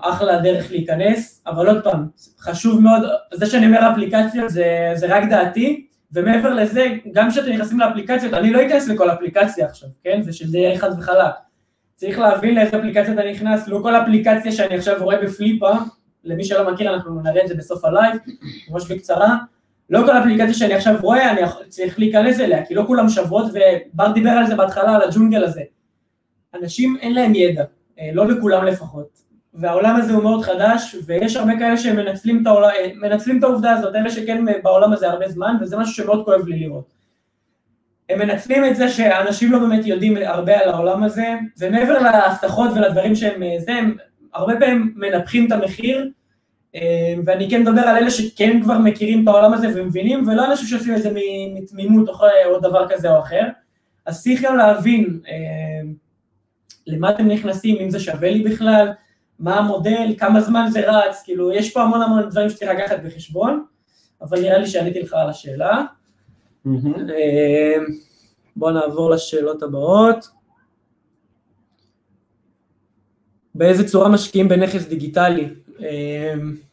אחלה דרך להיכנס, אבל עוד פעם, חשוב מאוד, זה שאני אומר אפליקציות זה, זה רק דעתי, ומעבר לזה, גם כשאתם נכנסים לאפליקציות, אני לא אכנס לכל אפליקציה עכשיו, כן? זה שזה יהיה חד וחלק. צריך להבין לאיזה אפליקציה אתה נכנס, לא כל אפליקציה שאני עכשיו רואה ב Flippa, למי שלא מכיר אנחנו נראה את זה בסוף הלייב, ממש בקצרה, לא כל אפליקציה שאני עכשיו רואה אני צריך להיכנס אליה, כי לא כולם שוות, ובר דיבר על זה בהתחלה, על הג'ונגל הזה. אנשים אין להם ידע, אה, לא לכולם לפחות, והעולם הזה הוא מאוד חדש, ויש הרבה כאלה שמנצלים את, העולם, אה, את העובדה הזאת, אלה שכן בעולם הזה הרבה זמן, וזה משהו שמאוד כואב לי לראות. הם מנצלים את זה שאנשים לא באמת יודעים הרבה על העולם הזה, ומעבר להבטחות ולדברים שהם אה, זה, הם הרבה פעמים מנפחים את המחיר, ואני כן מדבר על אלה שכן כבר מכירים את העולם הזה ומבינים, ולא אנשים שעושים את זה מתמימות או דבר כזה או אחר. אז צריך גם להבין למה אתם נכנסים, אם זה שווה לי בכלל, מה המודל, כמה זמן זה רץ, כאילו, יש פה המון המון דברים שצריך לקחת בחשבון, אבל נראה לי שעניתי לך על השאלה. בואו נעבור לשאלות הבאות. באיזה צורה משקיעים בנכס דיגיטלי?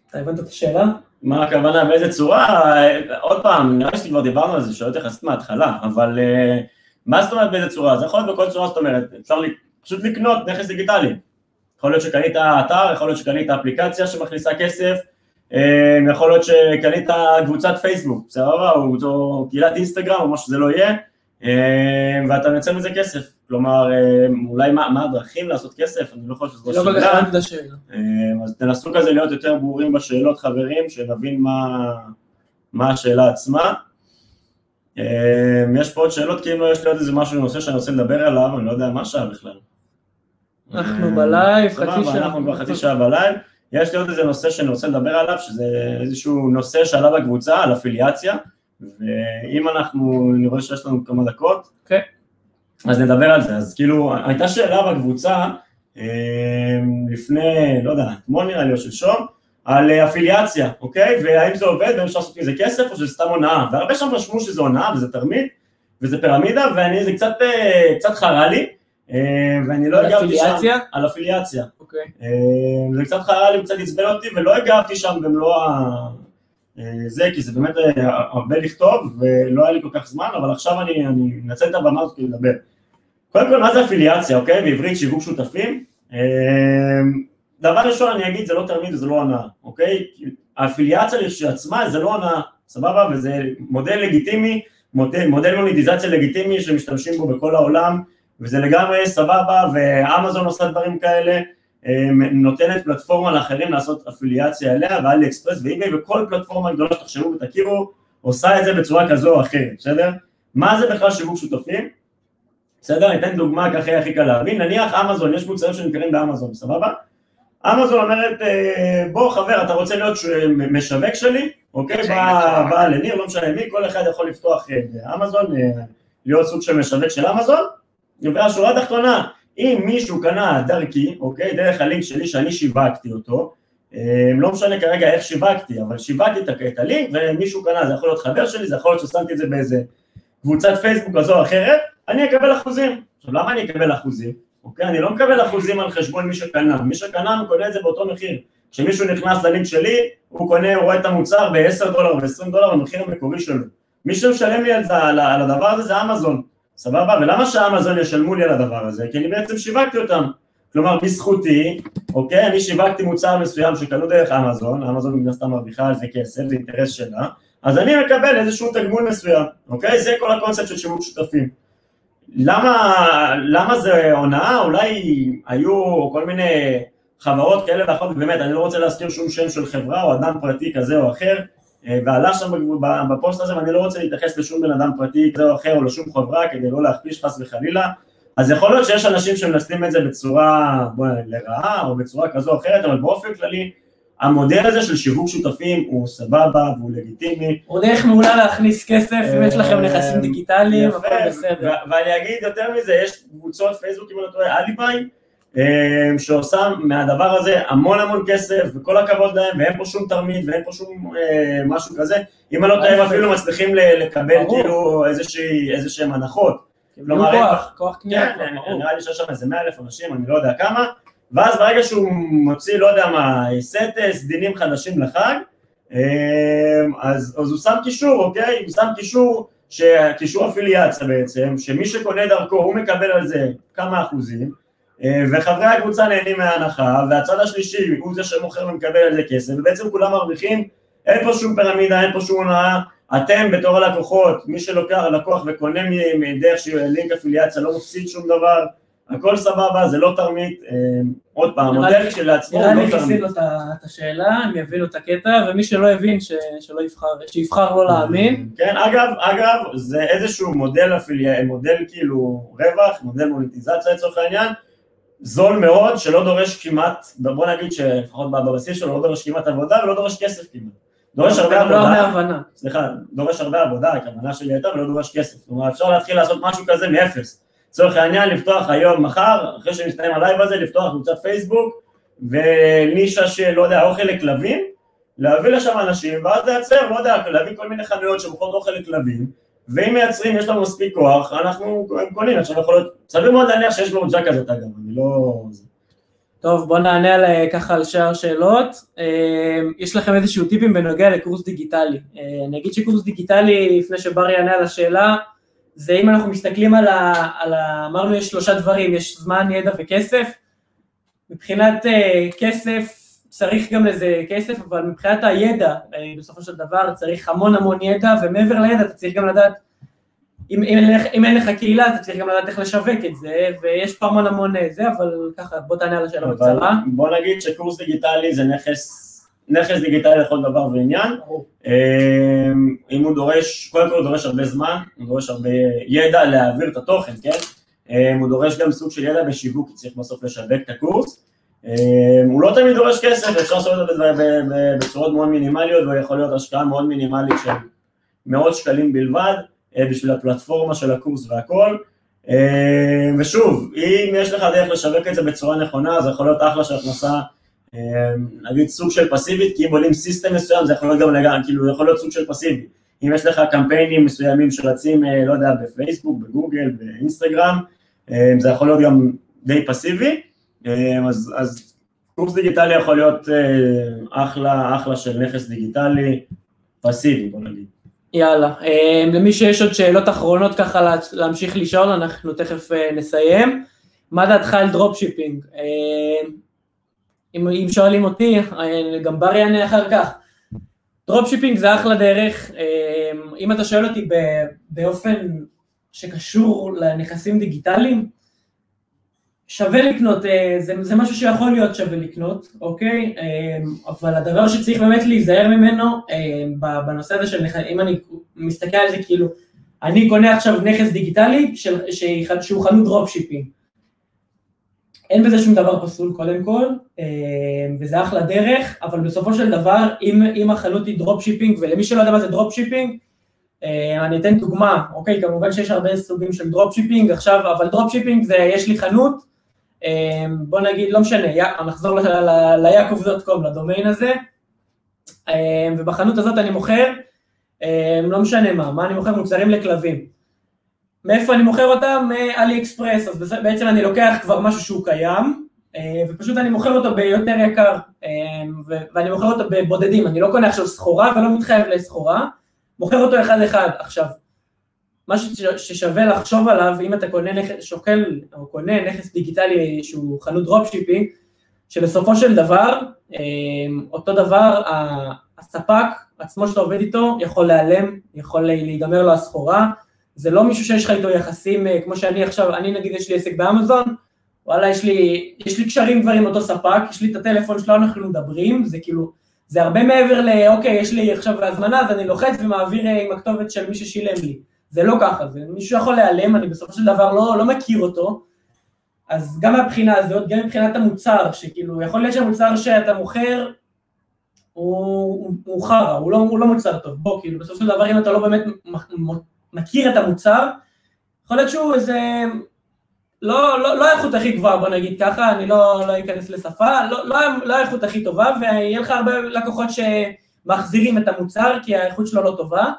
אתה הבנת את השאלה? מה הכוונה, באיזה צורה? עוד פעם, נראה לי שכבר דיברנו על זה, שאלות יחסית מההתחלה, אבל מה זאת אומרת באיזה צורה? זה יכול להיות בכל צורה, זאת אומרת, אפשר פשוט לקנות נכס דיגיטלי. יכול להיות שקנית אתר, יכול להיות שקנית אפליקציה שמכניסה כסף, אה, יכול להיות שקנית קבוצת פייסבוק, בסדר? או קהילת אינסטגרם או מה שזה לא יהיה, אה, ואתה מנצל מזה כסף. כלומר, אה, אולי מה, מה הדרכים לעשות כסף, אני לא חושב שזו לא שאלה. אז תנסו כזה להיות יותר ברורים בשאלות, חברים, שנבין מה, מה השאלה עצמה. יש פה עוד שאלות, כי אם לא יש לי עוד איזה משהו נושא שאני רוצה לדבר עליו, אני לא יודע מה שעה בכלל. אנחנו בלייב, חצי שעה. אנחנו כבר חצי שעה בלייב. יש לי עוד איזה נושא שאני רוצה לדבר עליו, שזה איזשהו נושא שעלה בקבוצה, על אפיליאציה, ואם אנחנו, אני רואה שיש לנו כמה דקות, okay. אוקיי. אז נדבר על זה. אז כאילו, הייתה שאלה בקבוצה, אמ, לפני, לא יודע, אתמול נראה לי או שלשום, על אפיליאציה, אוקיי? והאם זה עובד, והאם אפשר לעשות מזה כסף, או שזה סתם הונאה. והרבה שם רשמו שזה הונאה, וזה תרמית, וזה פירמידה, ואני, זה קצת, אה, קצת חרה לי. אה, ואני לא הגבתי שם, על אפיליאציה, אוקיי. אה, זה קצת חרה לי, קצת עצבן אותי ולא הגבתי שם במלוא אה, זה, כי זה באמת הרבה לכתוב ולא היה לי כל כך זמן, אבל עכשיו אני אנצל את הבמה הזאת כדי לדבר. קודם כל, מה זה אפיליאציה, אוקיי? בעברית שיווק שותפים. דבר ראשון אני אגיד, זה לא תרמית וזה לא הנאה, אוקיי? האפיליאציה לעצמה זה לא הנאה, סבבה? וזה מודל לגיטימי, מודל, מודל מוניטיזציה לגיטימי שמשתמשים בו בכל העולם. וזה לגמרי סבבה, ואמזון עושה דברים כאלה, אה, נותנת פלטפורמה לאחרים לעשות אפיליאציה אליה, ואלי אקספרס ואיביי, וכל פלטפורמה גדולה שתחשבו ותכירו, עושה את זה בצורה כזו או אחרת, בסדר? מה זה בכלל שיווק שותפים? בסדר? אני אתן דוגמה ככה הכי קל להבין, נניח אמזון, יש מוצרים שנמכרים באמזון, סבבה? אמזון אומרת, אה, בוא חבר, אתה רוצה להיות משווק שלי? אוקיי, בא לניר, לא משנה מי, כל אחד יכול לפתוח באמזון, אה, להיות סוג של משווק של אמזון, והשורה התחתונה, אם מישהו קנה דרכי, אוקיי, דרך הלינק שלי שאני שיווקתי אותו, אה, לא משנה כרגע איך שיווקתי, אבל שיווקתי את הלינק ומישהו קנה, זה יכול להיות חבר שלי, זה יכול להיות ששמתי את זה באיזה קבוצת פייסבוק כזו או אחרת, אני אקבל אחוזים. עכשיו למה אני אקבל אחוזים? אוקיי? אני לא מקבל אחוזים על חשבון מי שקנה, מי שקנה הוא קונה את זה באותו מחיר. כשמישהו נכנס ללינק שלי, הוא קונה, הוא רואה את המוצר ב-10 דולר ו-20 דולר במחיר המקורי שלו. מי שמשלם לי על, זה, על הדבר הזה זה אמזון, סבבה? ולמה שאמזון ישלמו לי על הדבר הזה? כי אני בעצם שיווקתי אותם. כלומר, בזכותי, אוקיי, אני שיווקתי מוצר מסוים שקנו דרך אמזון, אמזון מן הסתם מרוויחה על זה כסף, זה אינטרס שלה, אז אני מקבל איזשהו תגמול מסוים, אוקיי? זה כל הקונספט של שיווק שותפים. למה, למה זה הונאה? אולי היו כל מיני חברות כאלה ואחרות, ובאמת, אני לא רוצה להזכיר שום שם של חברה או אדם פרטי כזה או אחר, ועלה שם בפוסט הזה, ואני לא רוצה להתייחס לשום בן אדם פרטי כזה או אחר או לשום חברה כדי לא להכפיש חס וחלילה, אז יכול להיות שיש אנשים שמנסים את זה בצורה בוא, לרעה או בצורה כזו או אחרת, אבל באופן כללי המודל הזה של שיווק שותפים הוא סבבה והוא לגיטימי. הוא דרך מעולה להכניס כסף, אם יש לכם נכסים דיגיטליים, הכל בסדר. ואני אגיד יותר מזה, יש קבוצות פייסבוק, אם אני לא טועה, אליביי, אמ, שעושה מהדבר הזה המון המון כסף, וכל הכבוד להם, ואין פה שום תרמית ואין פה שום אה, משהו כזה. אם אני לא טועה, הם אפילו מצליחים לקבל כאילו איזה שהם הנחות. כלומר, כוח, כוח קנייה. כן, נראה לי שיש שם איזה מאה אלף אנשים, אני לא יודע כמה, ואז ברגע שהוא מוציא, לא יודע מה, סט סדינים חדשים לחג, אז, אז הוא שם קישור, אוקיי? הוא שם קישור, קישור אפיליאציה בעצם, שמי שקונה דרכו הוא מקבל על זה כמה אחוזים, אה, וחברי הקבוצה נהנים מההנחה, והצד השלישי הוא זה שמוכר ומקבל על זה כסף, ובעצם כולם מרוויחים, אין פה שום פירמידה, אין פה שום הונאה, אתם בתור הלקוחות, מי שלוקח לקוח וקונה מדרך של לינק אפיליאציה לא מפסיד שום דבר, הכל סבבה, זה לא תרמית, אה, עוד פעם, המודל כשלעצמו לא תרמית. נראה לי כיסינו את השאלה, הם יבינו את הקטע, ומי שלא הבין שלא יבחר, שיבחר לא להאמין. כן, אגב, אגב, זה איזשהו מודל אפיליה, מודל כאילו רווח, מודל מוניטיזציה לצורך העניין, זול מאוד, שלא דורש כמעט, בוא נגיד שלפחות בבסיס שלו לא דורש כמעט עבודה ולא דורש כסף כמעט. דורש הרבה עבודה, לא הרבה הבנה. סליחה, דורש הרבה עבודה, הכוונה שלי הייתה ולא דורש כסף. אומרת, אפשר להתחיל לעשות משהו כזה מאפס. לצורך העניין, לפתוח היום, מחר, אחרי שמסתיים הלייב הזה, לפתוח קבוצת פייסבוק ונישה של, לא יודע, אוכל לכלבים, להביא לשם אנשים, ואז לייצר, לא יודע, להביא כל מיני חנויות שמוכרות אוכל לכלבים, ואם מייצרים, יש לנו מספיק כוח, אנחנו קונים, עכשיו יכול להיות, סביר מאוד להניח שיש קבוצה כזאת אגב, אני לא... טוב, בואו נענה על, אה, ככה על שאר השאלות. אה, יש לכם איזשהו טיפים בנוגע לקורס דיגיטלי. אה, אני אגיד שקורס דיגיטלי, לפני שבר יענה על השאלה, זה אם אנחנו מסתכלים על ה... על ה אמרנו יש שלושה דברים, יש זמן, ידע וכסף. מבחינת כסף, צריך גם לזה כסף, אבל מבחינת הידע, בסופו של דבר צריך המון המון ידע, ומעבר לידע אתה צריך גם לדעת אם, אם, אם אין לך קהילה, אתה צריך גם לדעת איך לשווק את זה, ויש פה המון המון אה, זה, אבל ככה, בוא תענה על השאלה בקצרה. בוא נגיד שקורס דיגיטלי זה נכס, נכס דיגיטלי לכל דבר ועניין. אמ, אם הוא דורש, קודם כל הוא דורש הרבה זמן, הוא דורש הרבה ידע להעביר את התוכן, כן? אמ, הוא דורש גם סוג של ידע בשיווק, צריך בסוף לשווק את הקורס. אמ, הוא לא תמיד דורש כסף, אפשר לעשות את זה בצורות מאוד מינימליות, ויכול להיות השקעה מאוד מינימלית של מאות שקלים בלבד. אה, בשביל הפלטפורמה של הקורס והכל. אה, ושוב, אם יש לך דרך לשווק את זה בצורה נכונה, זה יכול להיות אחלה של הכנסה, אה, נגיד סוג של פסיבית, כי אם עולים סיסטם מסוים, זה יכול להיות גם לגמרי, כאילו, יכול להיות סוג של פסיבי. אם יש לך קמפיינים מסוימים שרצים, לא יודע, בפייסבוק, בגוגל, באינסטגרם, זה יכול להיות גם די פסיבי, אז, אז קורס דיגיטלי יכול להיות אחלה, אחלה של נכס דיגיטלי, פסיבי, בוא נגיד. יאללה, אמ, למי שיש עוד שאלות אחרונות ככה להמשיך לשאול, אנחנו תכף אה, נסיים. מה דעתך על dropshipping? אמ, אם, אם שואלים אותי, אה, גם בר יענה אחר כך. dropshipping זה אחלה דרך, אמ, אם אתה שואל אותי באופן שקשור לנכסים דיגיטליים, שווה לקנות, אה, זה, זה משהו שיכול להיות שווה לקנות, אוקיי? אה, אבל הדבר שצריך באמת להיזהר ממנו אה, בנושא הזה של נכס, אם אני מסתכל על זה כאילו, אני קונה עכשיו נכס דיגיטלי של, שהוא חנות dropshipping. אין בזה שום דבר פסול קודם כל, וזה אחלה דרך, אבל בסופו של דבר, אם, אם החנות היא dropshipping, ולמי שלא יודע מה זה dropshipping, אני אתן דוגמה, אוקיי, כמובן שיש הרבה סוגים של dropshipping, עכשיו, אבל dropshipping זה, יש לי חנות, בוא נגיד, לא משנה, נחזור ליעקב dot com, לדומיין הזה, אמ, ובחנות הזאת אני מוכר, אמ, לא משנה מה, מה אני מוכר? מוצרים לכלבים. מאיפה אני מוכר אותם? מ AliExpress, אז בעצם אני לוקח כבר משהו שהוא קיים, ופשוט אני מוכר אותו ביותר יקר, ואני מוכר אותו בבודדים, אני לא קונה עכשיו סחורה ולא מתחייב לסחורה, מוכר אותו אחד אחד. עכשיו, משהו ששווה לחשוב עליו, אם אתה קונה נכס, שוקל או קונה נכס דיגיטלי שהוא חנות dropshipping, שבסופו של דבר, אה, אותו דבר, הספק עצמו שאתה עובד איתו יכול להיעלם, יכול להיגמר לו הסחורה, זה לא מישהו שיש לך איתו יחסים, כמו שאני עכשיו, אני נגיד יש לי עסק באמזון, וואלה, יש לי, יש לי קשרים כבר עם אותו ספק, יש לי את הטלפון שלו, אנחנו מדברים, זה כאילו, זה הרבה מעבר ל, אוקיי, יש לי עכשיו הזמנה, אז אני לוחץ ומעביר אה, עם הכתובת של מי ששילם לי. זה לא ככה, זה מישהו יכול להיעלם, אני בסופו של דבר לא, לא מכיר אותו, אז גם מהבחינה הזאת, גם מבחינת המוצר, שכאילו, יכול להיות שהמוצר שאתה מוכר, הוא, הוא חרא, הוא, לא, הוא לא מוצר טוב, בוא, כאילו, בסופו של דבר אם אתה לא באמת מכיר את המוצר, יכול להיות שהוא איזה לא, לא, לא האיכות הכי גבוהה, בוא נגיד ככה, אני לא, לא אכנס לשפה, לא, לא, לא האיכות הכי טובה, ויהיה לך הרבה לקוחות שמחזירים את המוצר כי האיכות שלו לא טובה.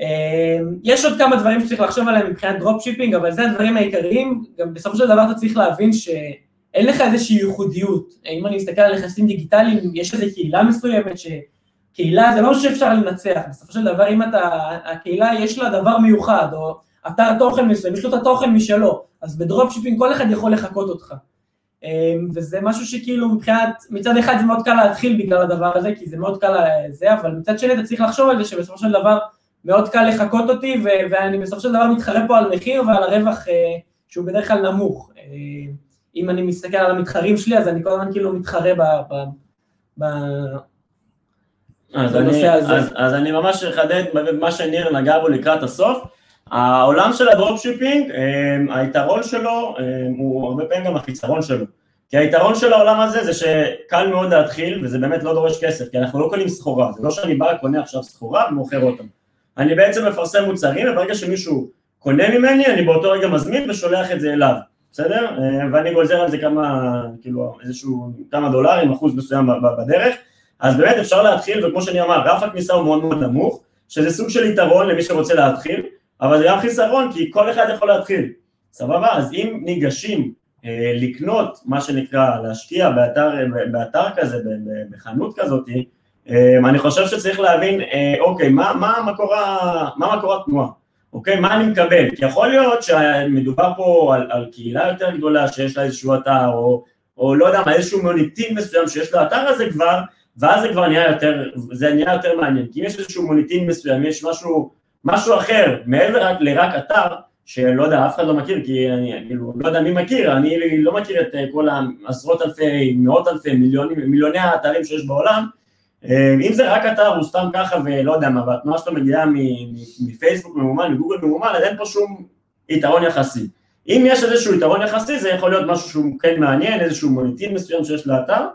אמ, יש עוד כמה דברים שצריך לחשוב עליהם מבחינת dropshipping, אבל זה הדברים העיקריים, גם בסופו של דבר אתה צריך להבין שאין לך איזושהי ייחודיות. אם אני מסתכל על נכסים דיגיטליים, יש איזו קהילה מסוימת שקהילה זה לא שאפשר לנצח, בסופו של דבר אם אתה, הקהילה יש לה דבר מיוחד, או אתר תוכן מסוים, יש לו את התוכן משלו, אז ב dropshipping כל אחד יכול לחקות אותך. אמ, וזה משהו שכאילו מבחינת, מצד אחד זה מאוד קל להתחיל בגלל הדבר הזה, כי זה מאוד קל זה, אבל מצד שני אתה צריך לחשוב על זה שבסופו של דבר מאוד קל לחקות אותי, ו- ואני בסופו של דבר מתחרה פה על מחיר ועל הרווח אה, שהוא בדרך כלל נמוך. אה, אם אני מסתכל על המתחרים שלי, אז אני כל הזמן כאילו מתחרה ב... ב-, ב- אז אני, אז, אז אני ממש אחדד במה שניר נגע בו לקראת הסוף. העולם של ה dropshipping, אמ, היתרון שלו אמ, הוא הרבה פעמים גם החיסרון שלו. כי היתרון של העולם הזה זה שקל מאוד להתחיל וזה באמת לא דורש כסף, כי אנחנו לא קונים סחורה, זה לא שאני בא, קונה עכשיו סחורה ומוכר אותה. אני בעצם מפרסם מוצרים וברגע שמישהו קונה ממני, אני באותו רגע מזמין ושולח את זה אליו, בסדר? אמ, ואני גוזר על זה כמה, כאילו, איזשהו, כמה דולרים, אחוז מסוים בדרך, אז באמת אפשר להתחיל, וכמו שאני אמר, רף הכניסה הוא מאוד מאוד נמוך, שזה סוג של יתרון למי שרוצה להתחיל, אבל זה גם חיסרון כי כל אחד יכול להתחיל, סבבה? אז אם ניגשים אה, לקנות, מה שנקרא, להשקיע באתר, באתר כזה, בחנות כזאת, אה, אני חושב שצריך להבין, אה, אוקיי, מה, מה, מקור, מה מקור התנועה? אוקיי, מה אני מקבל? כי יכול להיות שמדובר פה על, על קהילה יותר גדולה שיש לה איזשהו אתר, או, או לא יודע מה, איזשהו מוניטין מסוים שיש לאתר הזה כבר, ואז זה כבר נהיה יותר, זה נהיה יותר מעניין, כי אם יש איזשהו מוניטין מסוים, יש משהו משהו אחר, מעבר לרק אתר, שלא יודע, אף אחד לא מכיר, כי אני כאילו לא יודע מי מכיר, אני לא מכיר את כל העשרות אלפי, מאות אלפי, מיליונים, מיליוני האתרים שיש בעולם, אם זה רק אתר הוא סתם ככה ולא יודע מה, והתנועה שלו מגיעה מפייסבוק ממומן, מגוגל ממומן, אז אין פה שום יתרון יחסי. אם יש איזשהו יתרון יחסי, זה יכול להיות משהו שהוא כן מעניין, איזשהו מוניטין מסוים שיש לאתר,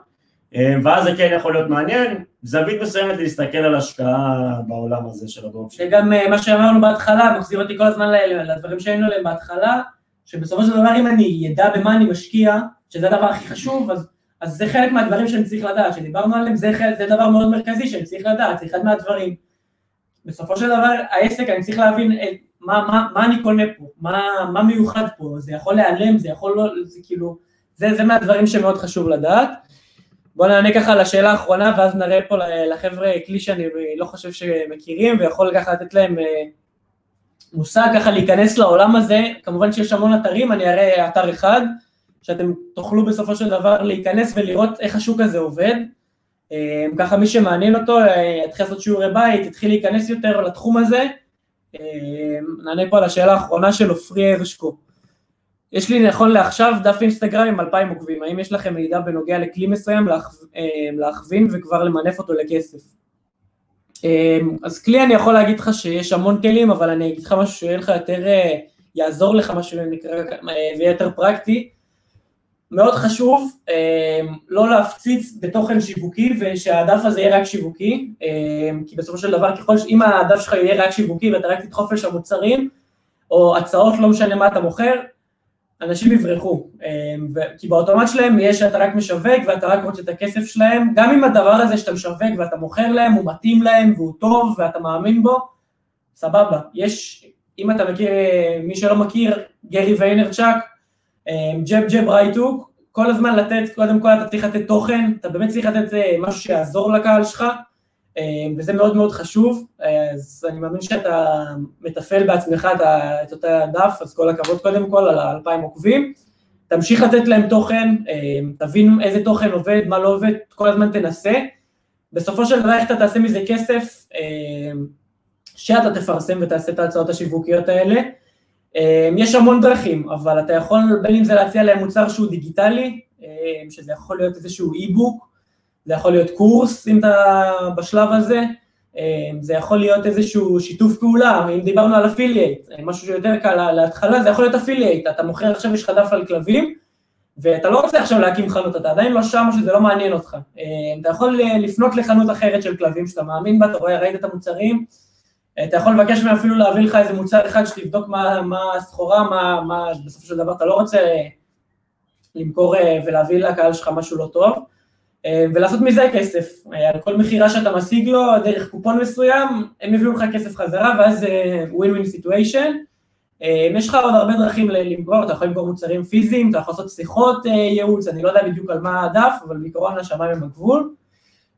אה, ואז זה כן יכול להיות מעניין, זווית מסוימת להסתכל על השקעה בעולם הזה של הדרופשיפ. שגם אה, מה שאמרנו בהתחלה, מחזיר אותי כל הזמן לדברים שהיינו עליהם בהתחלה, שבסופו של דבר אם אני ידע במה אני משקיע, שזה הדבר הכי חשוב, אז, אז זה חלק מהדברים שאני צריך לדעת, שדיברנו עליהם, זה, זה דבר מאוד מרכזי שאני צריך לדעת, זה אחד מהדברים. בסופו של דבר העסק, אני צריך להבין את, אה, מה, מה, מה אני קונה פה, מה, מה מיוחד פה, זה יכול להיעלם, זה יכול לא, זה כאילו, זה, זה מהדברים שמאוד חשוב לדעת. בוא נענה ככה לשאלה האחרונה ואז נראה פה לחבר'ה כלי שאני לא חושב שמכירים ויכול ככה לתת להם אה, מושג ככה להיכנס לעולם הזה, כמובן שיש המון אתרים, אני אראה אתר אחד שאתם תוכלו בסופו של דבר להיכנס ולראות איך השוק הזה עובד, אה, ככה מי שמעניין אותו אה, יתחיל לעשות שיעורי בית, יתחיל להיכנס יותר לתחום הזה, נענה פה על השאלה האחרונה של עופרי הרשקו. יש לי נכון לעכשיו דף אינסטגרם עם 2,000 עוקבים, האם יש לכם מידע בנוגע לכלי מסוים אה, להכווין וכבר למנף אותו לכסף? אה, אז כלי אני יכול להגיד לך שיש המון כלים, אבל אני אגיד לך משהו שיהיה לך יותר, אה, יעזור לך משהו ויהיה יותר פרקטי. מאוד חשוב לא להפציץ בתוכן שיווקי ושהדף הזה יהיה רק שיווקי, כי בסופו של דבר ככל שאם הדף שלך יהיה רק שיווקי ואתה רק תדחוף לשם מוצרים או הצעות, לא משנה מה אתה מוכר, אנשים יברחו, אמ, כי באוטומט שלהם יש שאתה רק משווק ואתה רק רוצה את הכסף שלהם, גם אם הדבר הזה שאתה משווק ואתה מוכר להם הוא מתאים להם והוא טוב ואתה מאמין בו, סבבה, יש, אם אתה מכיר, מי שלא מכיר, גרי ויינרצ'אק, ג'ב ג'ב רייטוק, כל הזמן לתת, קודם כל אתה צריך לתת תוכן, אתה באמת צריך לתת משהו שיעזור לקהל שלך, וזה מאוד מאוד חשוב, אז אני מאמין שאתה מתפעל בעצמך את אותה דף, אז כל הכבוד קודם כל על האלפיים עוקבים. תמשיך לתת להם תוכן, תבין איזה תוכן עובד, מה לא עובד, כל הזמן תנסה. בסופו של דבר איך אתה תעשה מזה כסף, שאתה תפרסם ותעשה את ההצעות השיווקיות האלה. יש המון דרכים, אבל אתה יכול בין אם זה להציע להם מוצר שהוא דיגיטלי, שזה יכול להיות איזשהו e-book, זה יכול להיות קורס אם אתה בשלב הזה, זה יכול להיות איזשהו שיתוף פעולה, אם דיברנו על affiliate, משהו שיותר קל להתחלה, זה יכול להיות affiliate, אתה מוכר עכשיו יש לך דף על כלבים, ואתה לא רוצה עכשיו להקים חנות, אתה עדיין לא שם שזה לא מעניין אותך, אתה יכול לפנות לחנות אחרת של כלבים שאתה מאמין בה, אתה רואה, ראית את המוצרים, אתה יכול לבקש מהם אפילו להביא לך איזה מוצר אחד שתבדוק מה הסחורה, מה, מה בסופו של דבר אתה לא רוצה למכור ולהביא לקהל שלך משהו לא טוב, ולעשות מזה כסף, על כל מכירה שאתה משיג לו דרך קופון מסוים, הם יביאו לך כסף חזרה ואז זה win-win situation. יש לך עוד הרבה דרכים למכור, אתה יכול למכור מוצרים פיזיים, אתה יכול לעשות שיחות ייעוץ, אני לא יודע בדיוק על מה הדף, אבל בעיקרון השמיים הם הגבול,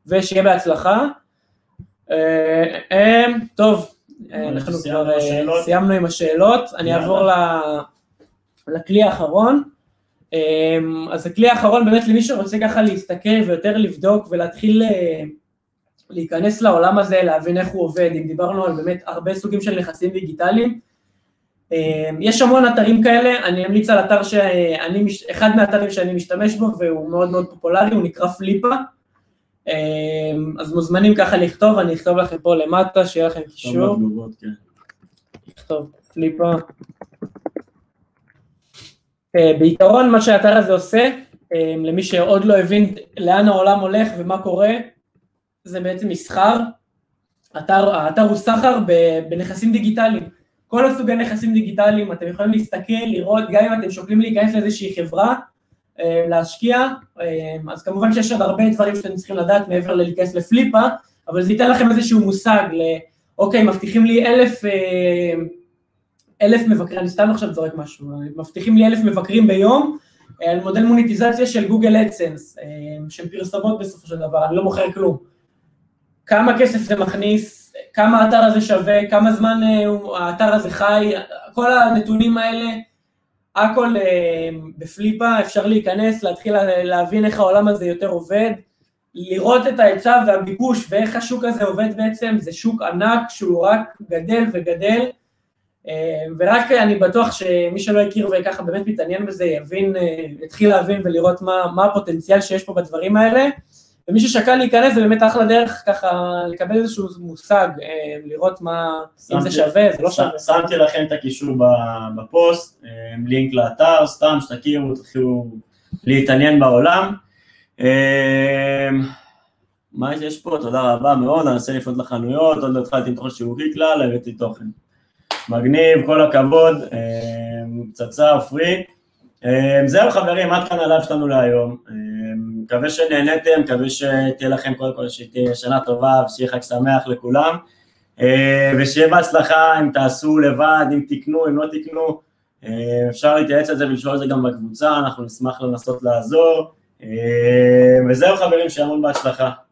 ושיהיה בהצלחה. טוב, אנחנו כבר סיימנו עם השאלות, אני אעבור לכלי האחרון. אז הכלי האחרון באמת למי שרוצה ככה להסתכל ויותר לבדוק ולהתחיל להיכנס לעולם הזה, להבין איך הוא עובד, אם דיברנו על באמת הרבה סוגים של נכסים דיגיטליים, יש המון אתרים כאלה, אני אמליץ על אתר שאני, אחד מהאתרים שאני משתמש בו והוא מאוד מאוד פופולרי, הוא נקרא פליפה, אז מוזמנים ככה לכתוב, אני אכתוב לכם פה למטה, שיהיה לכם קישור, לכתוב פליפה, בעיקרון מה שהאתר הזה עושה, למי שעוד לא הבין לאן העולם הולך ומה קורה, זה בעצם מסחר, האתר, האתר הוא סחר בנכסים דיגיטליים, כל הסוגי נכסים דיגיטליים, אתם יכולים להסתכל, לראות, גם אם אתם שוקלים להיכנס לאיזושהי חברה, להשקיע, אז כמובן שיש עוד הרבה דברים שאתם צריכים לדעת מעבר ללהיכנס לפליפה, אבל זה ייתן לכם איזשהו מושג, אוקיי, מבטיחים לי אלף, אלף מבקרים, אני סתם עכשיו זורק משהו, מבטיחים לי אלף מבקרים ביום, על מודל מוניטיזציה של גוגל אדסנס, של פרסומות בסופו של דבר, אני לא מוכר כלום. כמה כסף זה מכניס, כמה האתר הזה שווה, כמה זמן האתר הזה חי, כל הנתונים האלה, הכל בפליפה, אפשר להיכנס, להתחיל להבין איך העולם הזה יותר עובד, לראות את ההיצע והביקוש ואיך השוק הזה עובד בעצם, זה שוק ענק שהוא רק גדל וגדל, ורק אני בטוח שמי שלא הכיר וככה באמת מתעניין בזה, יבין, יתחיל להבין ולראות מה, מה הפוטנציאל שיש פה בדברים האלה, ומי ששקל להיכנס זה באמת אחלה דרך ככה לקבל איזשהו מושג, לראות מה, אם זה שווה, זה לא שווה. שמתי לכם את הקישור בפוסט, לינק לאתר, סתם שתכירו, תתחילו להתעניין בעולם. מה יש פה? תודה רבה מאוד, אני אנסה לפנות לחנויות, עוד לא התחלתי עם תוכן שיווקי כלל, הבאתי תוכן. מגניב, כל הכבוד, פצצה עופרי. זהו חברים, עד כאן הלב שלנו להיום. מקווה שנהנתם, מקווה שתהיה לכם קודם כל שתהיה שנה טובה ושיהיה חג שמח לכולם. ושיהיה בהצלחה אם תעשו לבד, אם תקנו, אם לא תקנו. אפשר להתייעץ על זה ולשאול על זה גם בקבוצה, אנחנו נשמח לנסות לעזור. וזהו חברים, שיהיה המון בהצלחה.